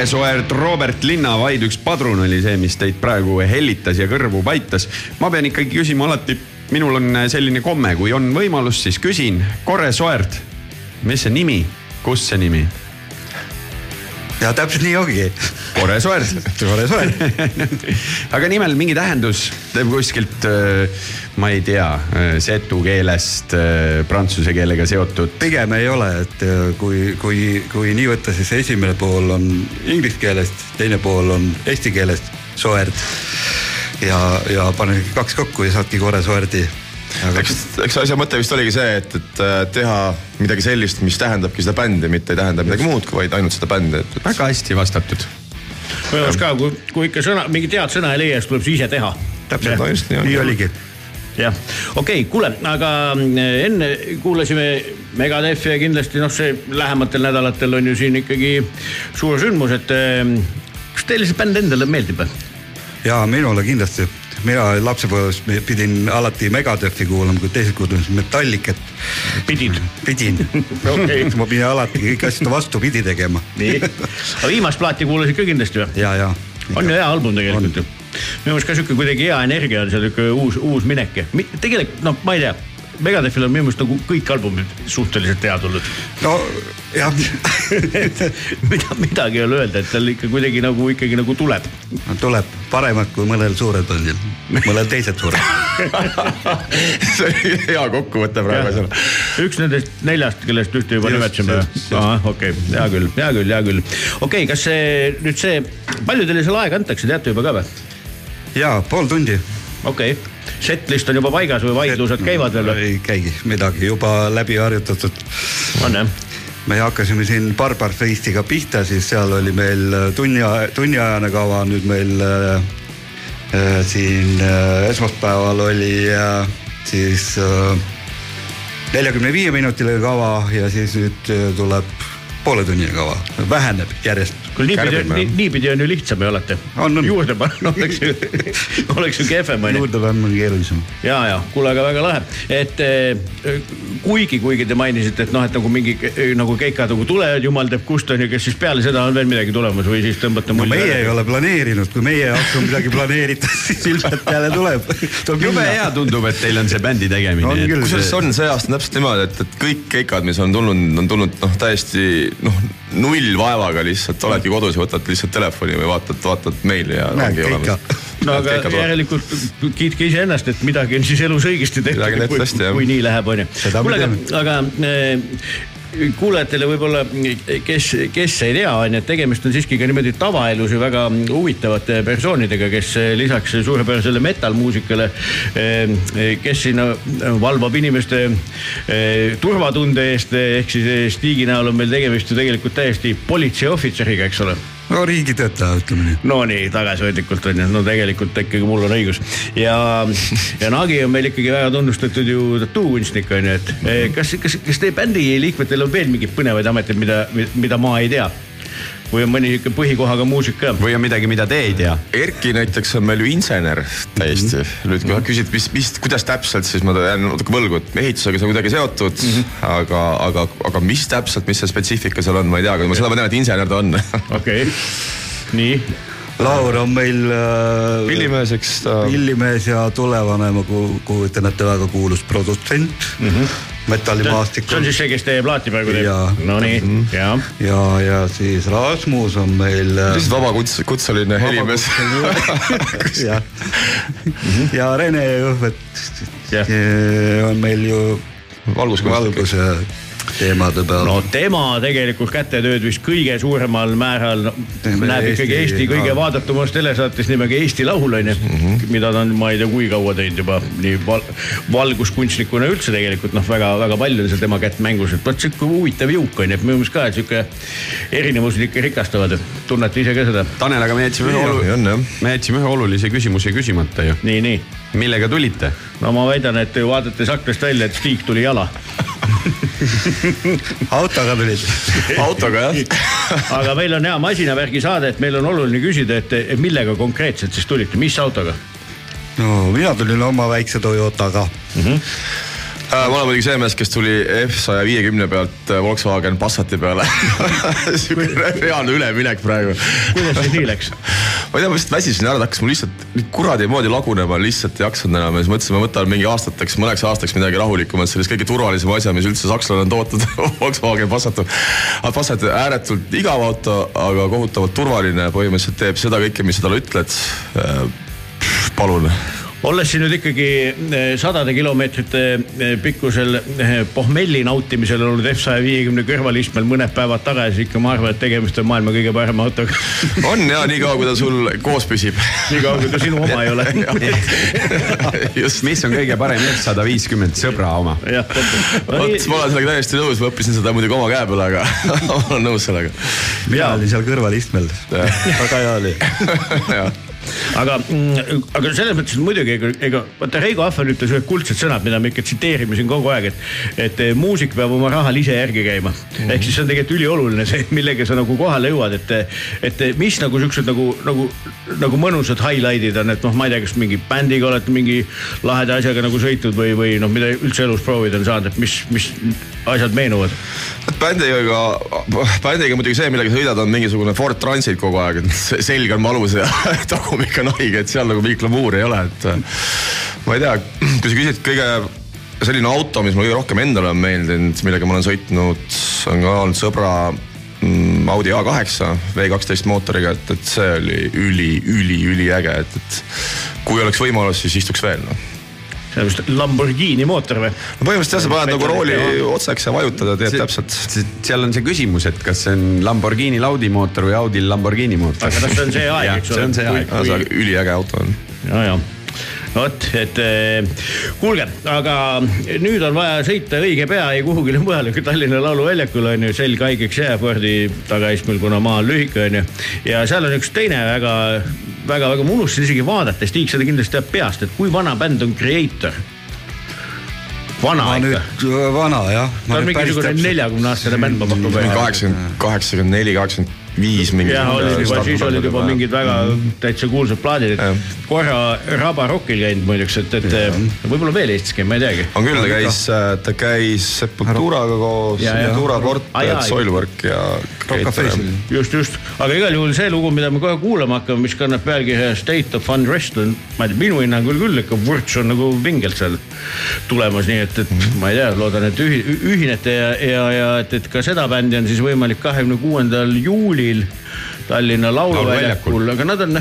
Korresoert Robert Linna vaid üks padrun oli see, mis teid praegu hellitas ja kõrvu paitas. ma pean ikkagi küsima alati, minul on selline komme, kui on võimalus, siis küsin. Korresoert, mis see nimi, kust see nimi? Ja täpselt nii ongi. Korresoert. Korresoert. aga nimel mingi tähendus teeb kuskilt, ma ei tea, setu keelest prantsuse keelega seotud. pigem ei ole, et äh, kui, kui, kui nii võtta, siis esimene pool on inglise keelest, teine pool on eesti keelest, soerd. ja, ja pane kaks kokku ja saadki korra soerdi Aga... eks, eks asja mõte vist oligi see, et, et äh, teha midagi sellist, mis tähendabki seda bändi, mitte ei tähenda midagi muud, vaid ainult seda bändi, et, et.... väga hästi vastatud. minu arust ka, kui, kui ikka sõna, mingit head sõna ei leia, siis tuleb see ise teha. täpselt, no just nii on. nii oligi jah, okei okay,, kuule, aga äh, enne kuulasime Megadefi ja kindlasti noh, see lähematel nädalatel on ju siin ikkagi suur sündmus, et äh, kas teile see bänd endale meeldib? ja minule kindlasti mina lapsepõlves pidin alati Megadefi kuulama, kui teised kuulasid Metallicat. pidid? pidin okay. [LAUGHS] ma pidin alati kõiki asju vastupidi tegema. nii, aga viimast plaati kuulasid ka kindlasti või? ja, ja. on ju hea album tegelikult ju. minu meelest ka sihuke kuidagi hea energia on seal sihuke uus, uus minek ja tegelikult noh, ma ei tea Megadefil on minu meelest nagu kõik albumid suhteliselt head olnud. no jah mida, midagi ei ole öelda, et tal ikka kuidagi nagu ikkagi nagu tuleb no,. tuleb paremad kui mõnel suurel bändil, mõnel teisel suurel [LAUGHS] see oli hea kokkuvõte praegu seal. üks nendest neljast, kellest ühte juba nimetasime. ahah, okei okay., hea küll, hea küll, hea küll. okei okay,, kas see nüüd see, palju teile seal aega antakse, teate juba ka või? ja pool tundi. okei okay setlist on juba paigas või vaidlused käivad veel? ei käigi midagi, juba läbi harjutatud. on jah? me hakkasime siin Barbar Festiga pihta, siis seal oli meil tunni, tunniajane kava, nüüd meil äh, siin äh, esmaspäeval oli äh, siis neljakümne viie minutiline kava ja siis nüüd äh, tuleb pooletunnine kava, väheneb järjest. Kuule niipidi, nii, niipidi on ju lihtsam ju alati. juurde panna [LAUGHS] oleks ju, oleks ju kehvem on ju. juurde panna on keerulisem. ja, ja kuule, aga väga lahe, et eh, kuigi, kuigi te mainisite, et noh, et nagu mingi eh, nagu keikad nagu tulevad, jumal teab kust on ju, kas siis peale seda on veel midagi tulemas või siis tõmbate mulje no,? meie ei ole planeerinud, kui meie hakkame midagi planeerida, [LAUGHS] siis ilmselt jälle tuleb. jube hea tundub, et teil on see bändi tegemine. kusjuures on see aasta täpselt niimoodi, et, et kõik keikad, mis on tulnud, on tulnud noh, täiesti noh, null vaevaga lihtsalt oledki kodus ja võtad lihtsalt telefoni või vaatad, vaatad meili ja no aga järelikult kiitke iseennast, et midagi on siis elus õigesti tehtud, kui, kui nii läheb, onju. kuule, aga, aga kuulajatele võib-olla, kes, kes ei tea, on ju, et tegemist on siiski ka niimoodi tavaelus ju väga huvitavate persoonidega, kes lisaks suurepärasele metal-muusikale, kes sinna valvab inimeste eh, turvatunde eest, ehk siis Stigi näol on meil tegemist ju tegelikult täiesti politseiohvitseriga, eks ole no riigitöötaja, ütleme nii. Nonii, tagasihoidlikult on ju, no tegelikult ikkagi mul on õigus. ja, ja Nagi on meil ikkagi väga tunnustatud ju tattoo-kunstnik on ju, et eh, kas, kas, kas teie bändi liikmetel on veel mingeid põnevaid ameteid, mida, mida ma ei tea? Või on mõni sihuke põhikohaga muusik ka? või on midagi, mida te ei tea? Erki näiteks on meil ju insener täiesti mm. -hmm. nüüd kui sa küsid, mis, mis, kuidas täpselt, siis ma jään natuke võlgu, et ehitusega see on kuidagi seotud mm. -hmm. aga, aga, aga mis täpselt, mis see spetsiifika seal on, ma ei tea, aga ma seda ma tean, et insener ta on. [LAUGHS] okei, nii Laur on meil äh, pillimees, eks ta. pillimees ja tulevane, ma kujutan ette, väga kuulus produtsent mm. -hmm metallimaastikul. see on siis see, kes teie plaati praegu teeb? Nonii, mhm. ja. ja, ja siis Rasmus on meil. Äh, lihtsalt vabakuts-, kutseline helimees. [LAUGHS] jah, ja Rene Jõhvet on meil ju valguskunstnik. valguse teemade peal. no tema tegelikult kätetööd vist kõige suuremal määral no, näeb Eesti, ikkagi Eesti kõige vaadatumas telesaates nimega Eesti Laul onju mm, -hmm. mida ta on, ma ei tea, kui kaua teinud juba nii val, valguskunstnikuna üldse tegelikult noh, väga-väga palju on seal tema kätt mängus, et vot sihuke huvitav jõuk onju, et minu meelest ka, et sihuke erinevused ikka rikastavad, tunnete ise ka seda? Tanel, aga me jätsime ühe olulise, me jätsime ühe olulise küsimuse küsimata ju. nii, nii. millega tulite? no ma väidan, et vaadates aknast välja, et Stig tuli jala [LAUGHS] autoga tulid autoga jah [LAUGHS] aga meil on hea masinavärgi saade, et meil on oluline küsida, et millega konkreetselt siis tulite, mis autoga? no mina tulin oma väikse Toyotaga mm. -hmm ma olen muidugi see mees, kes tuli F saja viiekümne pealt äh, Volkswagen Passati peale. [LAUGHS] siuke reaalne üleminek praegu. kuidas see nii läks? ma ei tea, ma lihtsalt väsisin ära, ta hakkas mul lihtsalt kuradi moodi lagunema, lihtsalt ei jaksanud enam ja siis mõtlesin, ma võtan mingi aastateks, mõneks aastaks midagi rahulikumat, sellise kõige turvalisema asja, mis üldse sakslane on tootnud, [LAUGHS] Volkswagen Passat. Passat ääretult igav auto, aga kohutavalt turvaline, põhimõtteliselt teeb seda kõike, mis sa talle ütled. palun olles siin nüüd ikkagi eh, sadade kilomeetrite eh, pikkusel eh, pohmelli nautimisel olnud F saja viiekümne kõrvalistmel mõned päevad tagasi, ikka ma arvan, et tegemist on maailma kõige parema autoga. [LAUGHS] on ja niikaua, kui ta sul koos püsib. [LAUGHS] niikaua, kui ta sinu oma ei ole. [LAUGHS] just, mis on kõige parem F sada viiskümmend, sõbra oma. vot ma olen sellega täiesti nõus, ma õppisin seda muidugi oma käe peal, aga ma olen nõus sellega. mina olin seal kõrvalistmel, väga hea oli. aga, aga selles mõttes muidugi ega, vaata Reigo Ahven ütles ühed kuldsed sõnad, mida me ikka tsiteerime siin kogu aeg, et, et eh, muusik peab oma rahal ise järgi käima mm. -hmm. ehk siis see on tegelikult ülioluline see, millega sa nagu kohale jõuad, et, et mis nagu siuksed nagu, nagu, nagu mõnusad highlight'id on, et noh, ma ei tea, kas mingi bändiga olete mingi laheda asjaga nagu sõitnud või, või noh, mida üldse elus proovida on saanud, et mis, mis asjad meenuvad? bändiga, bändiga muidugi see, millega sõidad, on mingisugune Ford Transit kogu aeg, et se- selg on valus ja [LAUGHS] tagumik on haige, et seal nagu mingit glamuuri ei ole, et äh, ma ei tea, kui sa küsid kõige selline auto, mis mulle kõige rohkem endale on meeldinud, millega ma olen sõitnud, on ka olnud sõbra mm, Audi A8 V12 mootoriga, et, et see oli üli, üli, üliäge, et, et kui oleks võimalus, siis istuks veel noh. See on vist Lamborghini mootor või? no põhimõtteliselt jah, sa paned nagu rooli otsaks ja vajutad ja teed täpselt. seal on see küsimus, et kas see on Lamborghini Audi mootor või Audi Lamborghini mootor. aga noh, see on see aeg, eks [LAUGHS] ole. see on see aeg. see on üliäge auto on. ja, ja vot, et eh, kuulge, aga nüüd on vaja sõita õige pea ei kuhugile [LAUGHS] mujale kui Tallinna Lauluväljakule on ju, selg haigeks jääb Fordi tagaistmel, kuna maa on lühike on ju. ja seal on üks teine väga, väga, väga, ma unustasin isegi vaadata, Stig seda kindlasti teab peast, et kui vana bänd on Creator? vana ma ikka, nüüd, vana jah. ta on mingisugune neljakümne aastane bänd, ma pakun välja. kaheksakümmend, kaheksakümmend neli, kaheksakümmend viis mingi. jah, olid juba, siis olid juba mingid väga täitsa kuulsad plaadid, et korra Raba Rockil käinud muideks, et, et võib-olla veel Eestis käinud, ma ei teagi. on küll, ta käis, ta käis Sepulturaga koos, Ja, ja. Sepultura, Portet, Soilwork ja. Just, just, aga igal juhul see lugu, mida me kohe kuulama hakkame, mis kannab pealkirja State of Unrest on, ma ei tea, minu hinnangul küll ikka vürts on nagu vingelt seal tulemas, nii et, et ma ei tea, loodan, et ühi, ühinete ja, ja, ja et, et ka seda bändi on siis võimalik kahekümne kuuendal juulil Tallinna Lauluväljakul, aga nad on,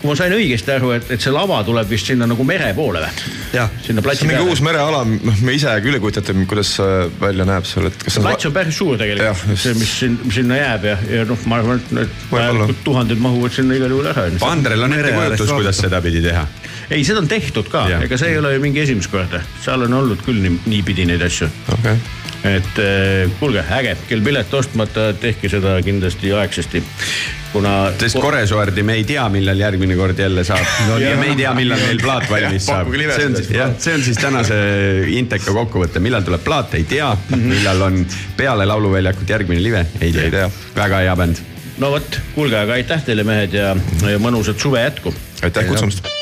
kui ma sain õigesti aru, et, et see lava tuleb vist sinna nagu mere poole või? sinna platsi on mingi peale uus. mereala, noh, me ise küll ei kujuta ette, kuidas see välja näeb seal, et kas see plats on päris suur tegelikult, see, mis siin, sinna jääb ja, ja noh, ma arvan, et need vajalikud tuhanded mahuvad sinna igal juhul ära. Andrel on ettekujutus, kuidas seda pidi teha. ei, seda on tehtud ka, ega see ei ole ju mingi esimest korda, seal on olnud küll nii, niipidi neid asju. okei, et eh, kuulge, äge, kel pilet ostmata, tehke seda kindlasti aegsasti, kuna. sest Koresoerdi me ei tea, millal järgmine kord jälle saab [LAUGHS] no,. ja me ei tea, millal meil plaat [LAUGHS] valmis saab. see on siis, jah, see on siis tänase Inteka kokkuvõte, millal tuleb plaat, ei tea. millal on peale Lauluväljakut järgmine live, ei tea, Ei tea.. väga hea bänd. no vot, kuulge, aga aitäh teile, mehed ja, ja mõnusat suve jätku. aitäh kutsumast.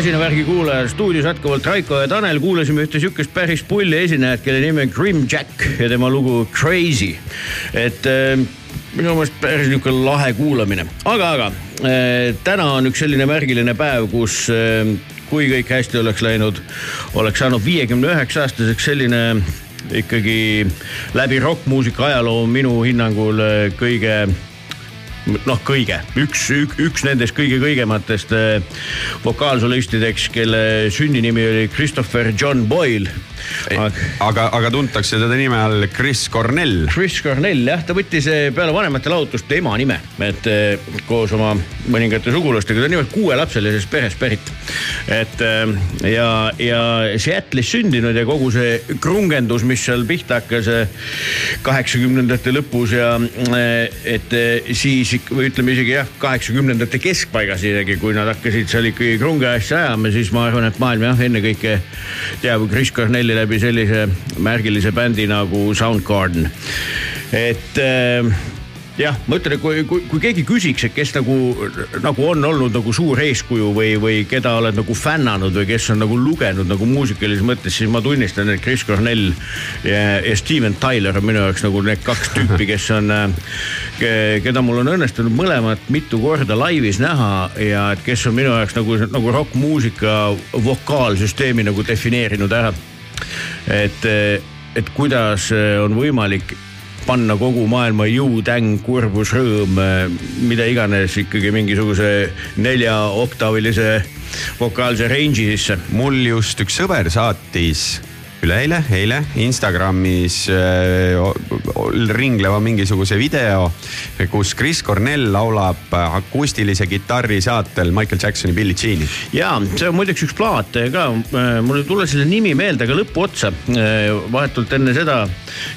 masinavärgi kuulaja stuudios jätkuvalt Raiko ja Tanel kuulasime ühte sihukest päris pulli esinejat, kelle nimi on Grim Jack ja tema lugu Crazy. et ähm, minu meelest päris nihuke lahe kuulamine, aga, aga äh, täna on üks selline märgiline päev, kus ähm, kui kõik hästi oleks läinud, oleks saanud viiekümne üheksa aastaseks selline ikkagi läbi rokkmuusika ajaloo minu hinnangul äh, kõige noh, kõige, üks, üks nendest kõige kõigematest äh, vokaalsolistideks, kelle sündinimi oli Christopher John Boyle. Aga, aga tuntakse teda nime all Chris Cornell. Chris Cornell jah, ta võttis eh, peale vanemate lahutust ema nime, et eh, koos oma mõningate sugulastega, ta on nimelt kuuelapselisest perest pärit. et eh, ja, ja Seattle'is sündinud ja kogu see krungendus, mis seal pihta hakkas kaheksakümnendate lõpus ja et siis või ütleme isegi jah, kaheksakümnendate keskpaigas isegi, kui nad hakkasid seal ikkagi krunge asja ajama, siis ma arvan, et maailm jah, ennekõike teab Chris Cornelli läbi sellise märgilise bändi nagu Soundgarden. et äh, jah, ma ütlen, et kui, kui, kui keegi küsiks, et kes nagu, nagu on olnud nagu suur eeskuju või, või keda oled nagu fännanud või kes on nagu lugenud nagu muusikalises mõttes, siis ma tunnistan, et Chris Cornell ja, ja Steven Tyler on minu jaoks nagu need kaks tüüpi, kes on, keda mul on õnnestunud mõlemat mitu korda laivis näha ja et kes on minu jaoks nagu, nagu rokkmuusika vokaalsüsteemi nagu defineerinud ära. Et, et kuidas on võimalik panna kogu maailma jõutäng, kurbus, rõõm, mida iganes ikkagi mingisuguse neljaoktaavilise vokaalse range'i sisse. mul just üks sõber saatis üleeile, eile Instagramis äh, ringleva mingisuguse video, kus Chris Cornell laulab akustilise kitarri saatel Michael Jacksoni Billie Jean'i. ja see on muideks üks plaat ka, mul ei tule selle nimi meelde, aga lõpuotsa, vahetult enne seda,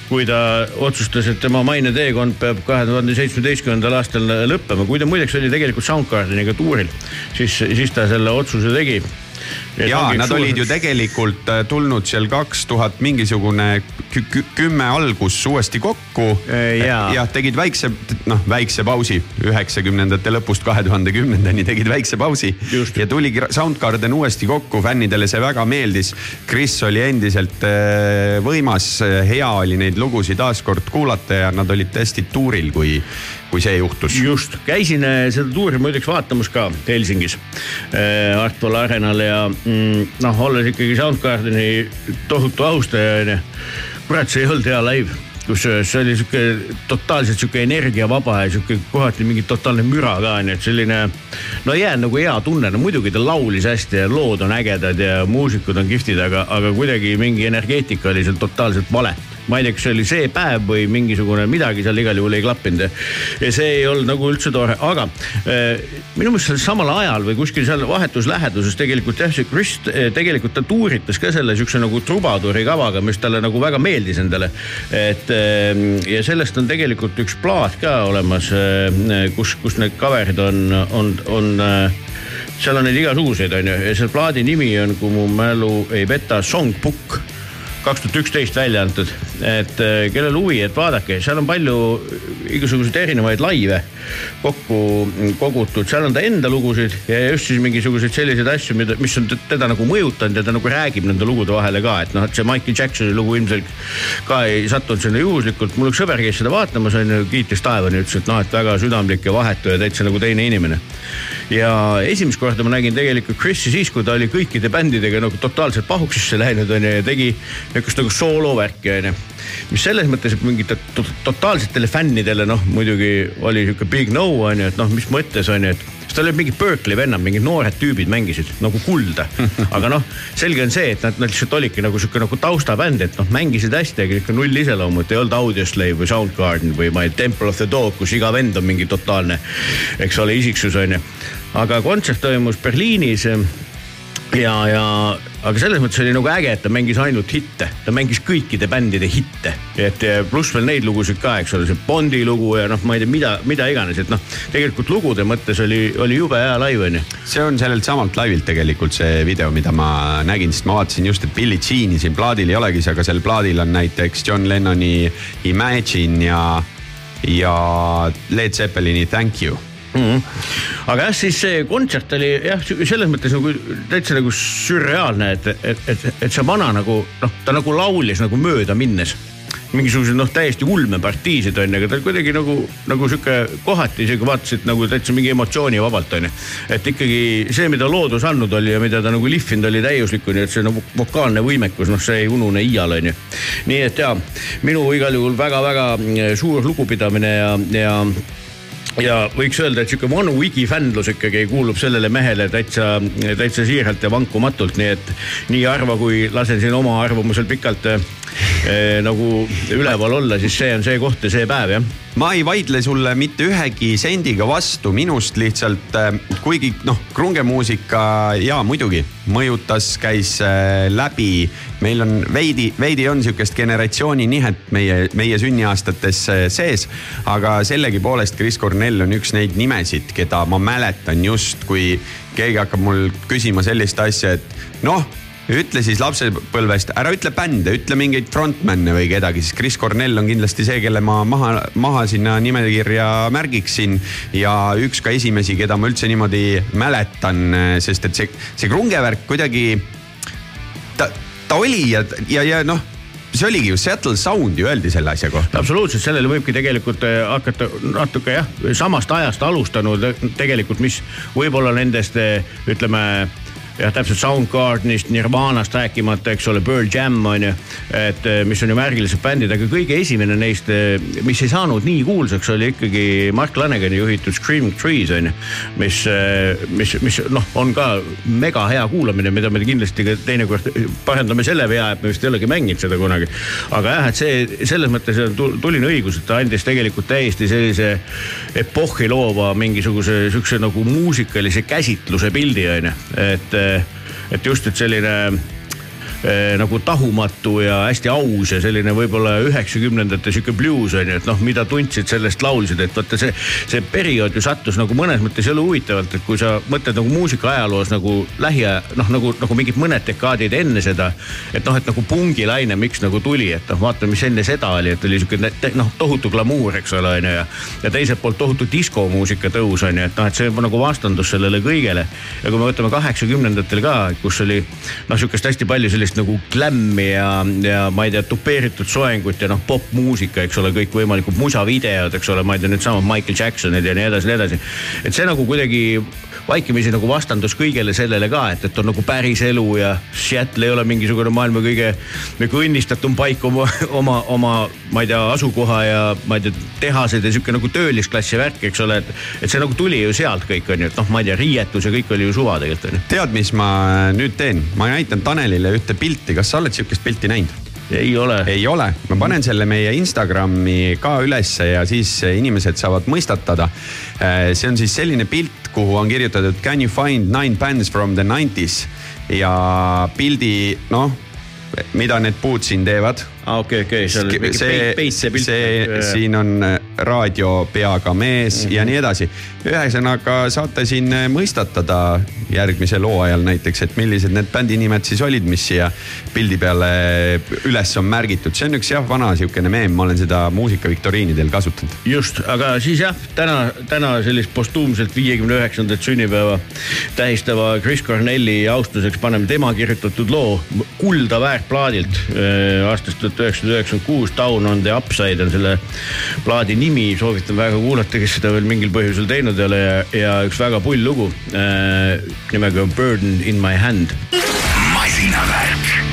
kui ta otsustas, et tema maineteekond peab kahe tuhande seitsmeteistkümnendal aastal lõppema, kui ta muideks oli tegelikult Soundgardeniga tuuril, siis, siis ta selle otsuse tegi ja nad olid ju tegelikult äh, tulnud seal kaks tuhat mingisugune kümme algus uuesti kokku. jah, tegid väikse, noh väikse pausi üheksakümnendate lõpust kahe tuhande kümnendani tegid väikse pausi. ja tuligi Soundgarden uuesti kokku, fännidele see väga meeldis. Chris oli endiselt äh, võimas, hea oli neid lugusid taaskord kuulata ja nad olid tõesti tuuril, kui kui see juhtus. just, käisin äh, seda tuuri muideks vaatamas ka Helsingis äh, Artpol Arenal ja mm, noh, olles ikkagi Soundgardeni tohutu austaja onju. kurat, see ei olnud hea live kusjuures see oli sihuke totaalselt sihuke energiavaba ja sihuke kohati mingi totaalne müra ka onju, et selline. no jäänud nagu hea tunne, no muidugi ta laulis hästi ja lood on ägedad ja muusikud on kihvtid, aga, aga kuidagi mingi energeetika oli seal totaalselt vale ma ei tea, kas see oli see päev või mingisugune midagi seal igal juhul ei klappinud. ja see ei olnud nagu üldse tore, aga äh, minu meelest seal samal ajal või kuskil seal vahetus läheduses tegelikult jah, see Chris tegelikult ta tuuritas ka selle siukse nagu trubaduuri kavaga, mis talle nagu väga meeldis endale. et äh, ja sellest on tegelikult üks plaat ka olemas kus, kus need cover'id on, on, on seal on neid igasuguseid, onju, ja selle plaadi nimi on, kui mu mälu ei peta, Songbook kaks tuhat üksteist välja antud, et äh, kellel huvi, et vaadake, seal on palju igasuguseid erinevaid laive kokku kogutud, seal on ta enda lugusid ja just siis mingisuguseid selliseid asju, mida, mis on teda nagu mõjutanud ja ta nagu räägib nende lugude vahele ka, et noh, et see Michael Jacksoni lugu ilmselt ka ei sattunud sinna juhuslikult. mul üks sõber käis seda vaatamas, onju, kiitis taevani, ütles, et noh, et väga südamlik ja vahetu ja täitsa nagu teine inimene. Ja esimest korda ma nägin tegelikult Chris'i siis, kui ta oli kõikide bändidega nagu totaalselt pahuksisse läinud onju ja tegi niisugust nagu soolovärki onju. mis selles mõttes, et mingite totaalsetele fännidele noh, muidugi oli sihuke big no onju, et noh, mis mõttes onju, et tal olid mingid Berkeley vennad, mingid noored tüübid mängisid nagu kulda. [LAUGHS] aga noh, selge on see, et nad, nad lihtsalt olidki nagu sihuke nagu taustabänd, et noh, mängisid hästi, aga ikka null iseloomu, et ei olnud Audioslave või Soundgarden või ma ei tea, Temple of the Dog, kus iga vend on mingi totaalne, eks ole, isiksus onju. aga kontsert toimus Berliinis ja, ja aga selles mõttes oli nagu äge, et ta mängis ainult hitte, ta mängis kõikide bändide hitte. et pluss veel neid lugusid ka, eks ole, see Bondi lugu ja noh, ma ei tea, mida, mida iganes, et noh, tegelikult lugude mõttes oli, oli jube hea live onju. see on sellelt samalt laivilt tegelikult see video, mida ma nägin, sest ma vaatasin just, et Billie Jean'i siin plaadil ei olegi, aga seal plaadil on näiteks John Lennoni Imagine ja, ja Led Zeppelini Thank you mm. -hmm. aga jah, siis see kontsert oli jah, selles mõttes nagu täitsa nagu sürreaalne, et, et, et, et see vana nagu noh, ta nagu laulis nagu mööda minnes mingisuguseid noh, täiesti ulmepartiisid on ju, aga ta kuidagi nagu, nagu sihuke kohati isegi vaatasid nagu täitsa mingi emotsioonivabalt on ju. et ikkagi see, mida loodus andnud oli ja mida ta nagu lihvinud oli täiuslikuni, et see nagu vokaalne võimekus, noh, see ei unune iial on ju. nii et ja minu igal juhul väga-väga suur lugupidamine ja, ja ja võiks öelda, et sihuke vanu igifännlus ikkagi kuulub sellele mehele täitsa, täitsa siiralt ja vankumatult, nii et nii harva, kui lasen siin oma arvamusel pikalt eh, nagu üleval olla, siis see on see koht ja see päev jah. Ma ei vaidle sulle mitte ühegi sendiga vastu, minust lihtsalt, kuigi noh, krungemuusika ja muidugi mõjutas, käis äh, läbi. meil on veidi, veidi on sihukest generatsiooni nihet meie, meie sünniaastates äh, sees. aga sellegipoolest Chris Cornell on üks neid nimesid, keda ma mäletan just, kui keegi hakkab mul küsima sellist asja, et noh ütle siis lapsepõlvest, ära ütle bände, ütle mingeid frontman'e või kedagi, siis Chris Cornell on kindlasti see, kelle ma maha, maha sinna nimekirja märgiksin. ja üks ka esimesi, keda ma üldse niimoodi mäletan, sest et see, see krungevärk kuidagi, ta, ta oli ja, ja, ja noh, see oligi ju Seattle Sound ju öeldi selle asja kohta. absoluutselt, sellele võibki tegelikult eh, hakata natuke jah, samast ajast alustanud tegelikult, mis võib-olla nendest eh, ütleme jah, täpselt Soundgardenist, Nirvanast rääkimata, eks ole, Pearl Jam on ju, et eh, mis on ju märgilised bändid, aga kõige esimene neist, mis ei saanud nii kuulsaks, oli ikkagi Mark Lanagani juhitud Screaming Trees on ju. mis, mis, mis noh, on ka mega hea kuulamine, mida me kindlasti ka teinekord parandame selle vea, et me vist ei olegi mänginud seda kunagi. aga jah, et see selles mõttes tuline õigus, et ta andis tegelikult täiesti sellise epohhi loova mingisuguse sihukese nagu muusikalise käsitluse pildi on ju, et, et just, et selline nagu tahumatu ja hästi aus ja selline võib-olla üheksakümnendate sihuke blues on ju, et noh, mida tundsid sellest laulsid, et vaata see, see periood ju sattus nagu mõnes mõttes jälle huvitavalt, et kui sa mõtled nagu muusika ajaloos nagu lähiaja noh, nagu, nagu mingid mõned dekaadid enne seda. et noh, et nagu pungilaine, miks nagu tuli, et noh, vaata, mis enne seda oli, et oli sihuke noh, tohutu glamuur, eks ole, on ju ja. ja teiselt poolt tohutu diskomuusika tõus on ju, et noh, et see on nagu vastandus sellele kõigele. ja kui me võtame kaheksakümnendatel ka, kus oli noh, sihukest hästi palju sellist nagu glam'i ja, ja ma ei tea, tupeeritud soengut ja noh, popmuusika, eks ole, kõikvõimalikud musavideod, eks ole, ma ei tea, needsamad Michael Jacksonid ja nii edasi, nii edasi. et see nagu kuidagi vaikimisi nagu vastandus kõigele sellele ka, et, et on nagu päris elu ja Seattle ei ole mingisugune maailma kõige nagu õnnistatum paik oma, [LAUGHS] oma, oma, ma ei tea, asukoha ja ma ei tea, tehased ja sihuke nagu töölisklassi värk, eks ole, et, et see nagu tuli ju sealt kõik on ju, et noh, ma ei tea, riietus ja kõik oli ju suva tegelikult on ju. tead, mis ma nüüd teen, ma näitan Tanelile ühte pilti, kas sa oled sihukest pilti näinud? ei ole. ei ole, ma panen selle meie Instagrami ka ülesse ja siis inimesed saavad mõistatada. see on siis selline pilt, kuhu on kirjutatud Can you find nine bands from the nineties ja pildi noh, mida need puud siin teevad aa, okei, okei, seal oli mingi see peit-, peitse pilt. see, siin on raadiopeaga mees mm -hmm. ja nii edasi. ühesõnaga saate siin mõistatada järgmise loo ajal näiteks, et millised need bändi nimed siis olid, mis siia pildi peale üles on märgitud, see on üks jah, vana sihukene meem, ma olen seda muusikaviktoriinidel kasutanud. just, aga siis jah, täna, täna sellist postuumselt viiekümne üheksandat sünnipäeva tähistava Chris Cornelli austuseks paneme tema kirjutatud loo Kulda väärt plaadilt äh, aastast tuhat üheksasada üheksakümmend kuus. Down on the upside on selle plaadi nimi, soovitan väga kuulata, kes seda veel mingil põhjusel teinud ei ole ja, ja üks väga pull lugu äh, nimega Burden in my hand. masinavärk.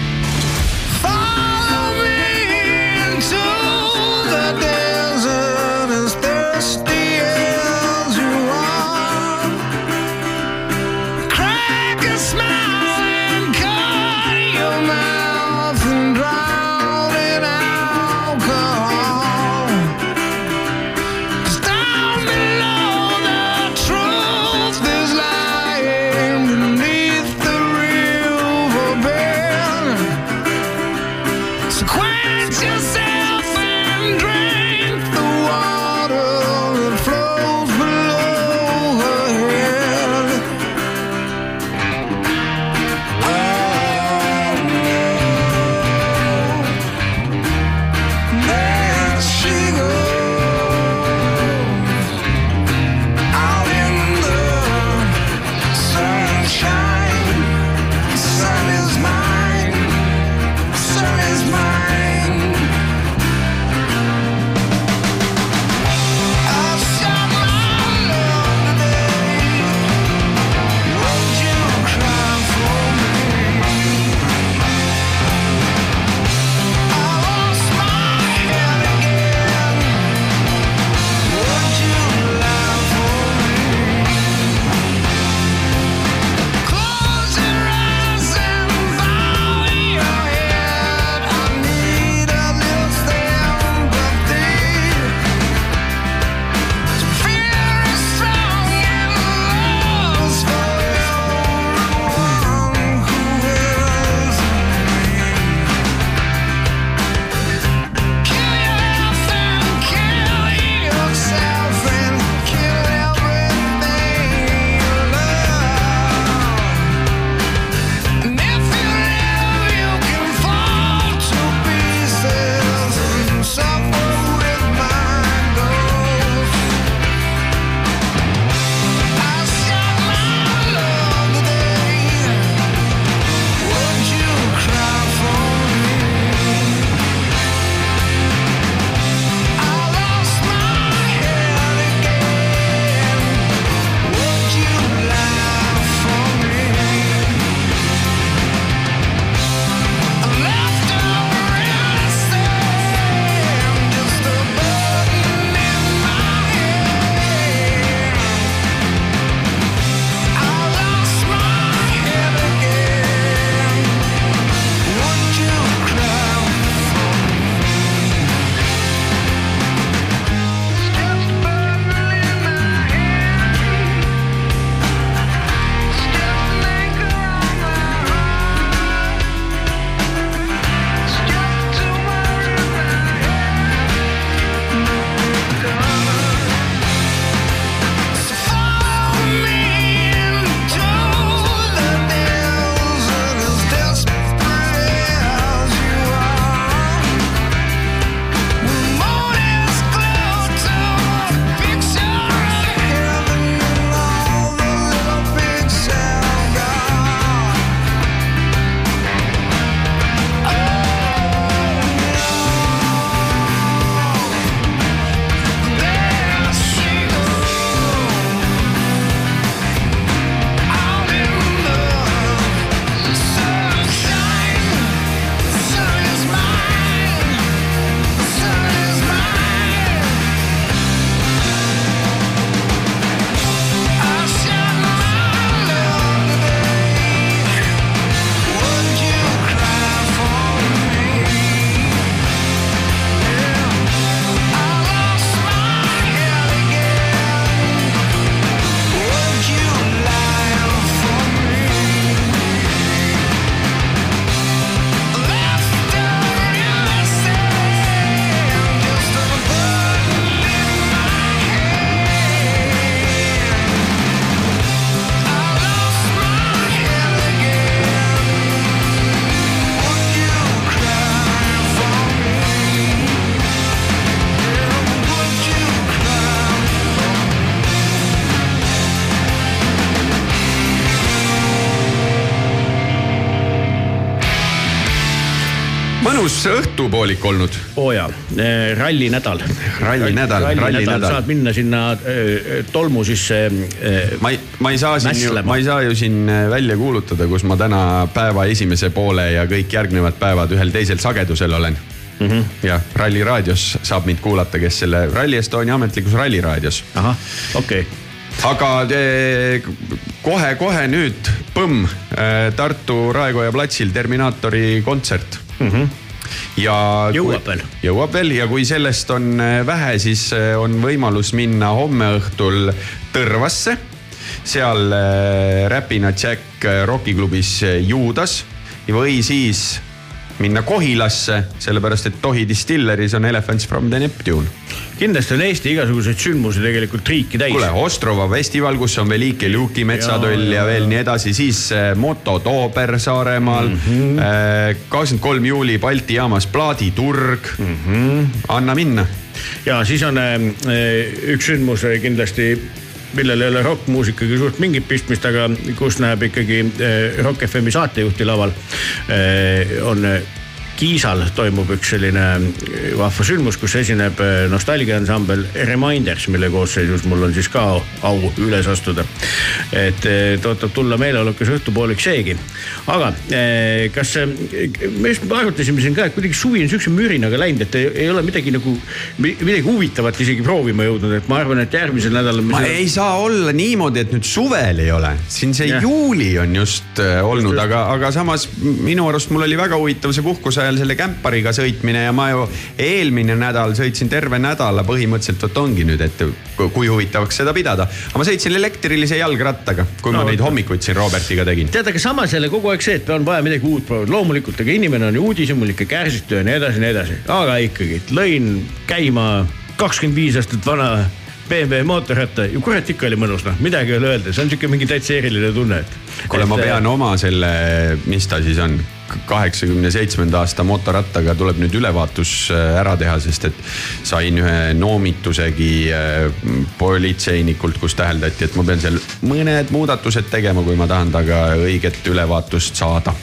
Mõnus õhtupoolik olnud. oo jaa, rallinädal. Rallinädal, rallinädal. saad minna sinna eh, tolmu sisse. ma ei, ma ei saa siin ju, ma ei saa ju siin välja kuulutada, kus ma täna päeva esimese poole ja kõik järgnevad päevad ühel teisel sagedusel olen mm. Mhm. -hmm. ja Ralli raadios saab mind kuulata, kes selle Rally Estonia ametlikus Ralli raadios. ahah, okei okay.. aga kohe-kohe nüüd, põmm, Tartu Raekoja platsil Terminaatori kontsert mm. -hmm. ja. Jõuab veel. jõuab veel ja kui sellest on äh, vähe, siis äh, on võimalus minna homme õhtul Tõrvasse. seal äh, Räpina Jack rokiklubis Juudas või siis minna Kohilasse, sellepärast et Tohi Distilleris on Elephants from the Neptune. kindlasti on Eesti igasuguseid sündmusi tegelikult riiki täis. kuule, Ostrova festival, kus on Velike Luki metsatoll ja, ja veel nii edasi, siis äh, Moto Toober Saaremaal mm. Mhm. kakskümmend kolm juuli Balti jaamas plaaditurg mm. Mhm. anna minna. ja siis on äh, üks sündmus äh, kindlasti millel ei ole rokkmuusikaga suurt mingit pistmist, aga kus näeb ikkagi äh, Rock FM-i saatejuhti laval äh,, on äh, Kiisal toimub üks selline äh, vahva sündmus, kus esineb äh, nostalgiaansambel Reminders, mille koosseisus mul on siis ka au üles astuda. et äh, tõotab tulla meeleolukas õhtupoolik seegi. aga kas, me just arutasime siin ka, et kuidagi suvi on siukse mürinaga läinud, et ei, ole midagi nagu, midagi huvitavat isegi proovima jõudnud, et ma arvan, et järgmisel nädalal. ma ei saa olla niimoodi, et nüüd suvel ei ole, siin see Jah. juuli on just olnud, aga, aga samas minu arust mul oli väga huvitav see puhkuse ajal selle kämpariga sõitmine ja ma ju eelmine nädal sõitsin terve nädala põhimõtteliselt, vot ongi nüüd, et kui huvitavaks seda pidada. aga ma sõitsin elektrilise jalgrattaga, kui No ma neid hommikuid siin Robertiga tegin. tead, aga samas jälle kogu aeg see, et on vaja midagi uut proovida, loomulikult, aga inimene on ju uudishimulik ja kärsitu ja nii edasi ja nii edasi, aga ikkagi lõin käima kakskümmend viis aastat vana BMW mootorratta ja kurat ikka oli mõnus noh, midagi ei ole öelda, see on siuke mingi täitsa eriline tunne, et. kuule, ma pean oma selle, mis ta siis on, kaheksakümne seitsmenda aasta motorattaga tuleb nüüd ülevaatus äh, ära teha, sest et sain ühe noomitusegi äh, politseinikult, kus täheldati, et ma pean seal mõned muudatused tegema, kui ma tahan temaga õiget ülevaatust saada.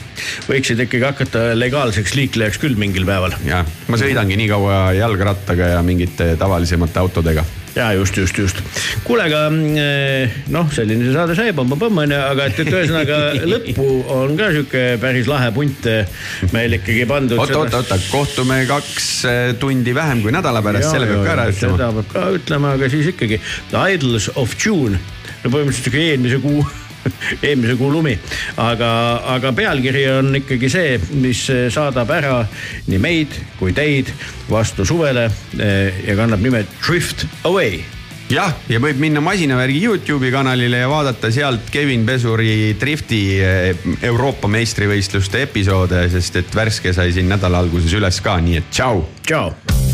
võiksid ikkagi hakata legaalseks liiklejaks küll mingil päeval. jah, ma sõidangi nii kaua jalgrattaga ja mingite tavalisemate autodega ja just, just, just. kuule, aga mm, noh, selline see saade sai, põmm-põmm onju, aga et, et ühesõnaga [LAUGHS] lõppu on ka sihuke päris lahe punt eh, meil ikkagi pandud. oota, oota, oota, kohtume kaks äh, tundi vähem kui nädala pärast, selle peab ka ära ütlema. seda peab ka ütlema, aga siis ikkagi. The Idols of June, no põhimõtteliselt sihuke eelmise kuu [LAUGHS] eelmise kuu lumi, aga, aga pealkiri on ikkagi see, mis saadab ära nii meid kui teid vastu suvele eh, ja kannab nime Drift Away jah, ja võib minna masinavärgi Youtube'i kanalile ja vaadata sealt Kevin Pesuri Drifti eh, Euroopa meistrivõistluste episoode, sest et värske sai siin nädala alguses üles ka, nii et tšau. tšau.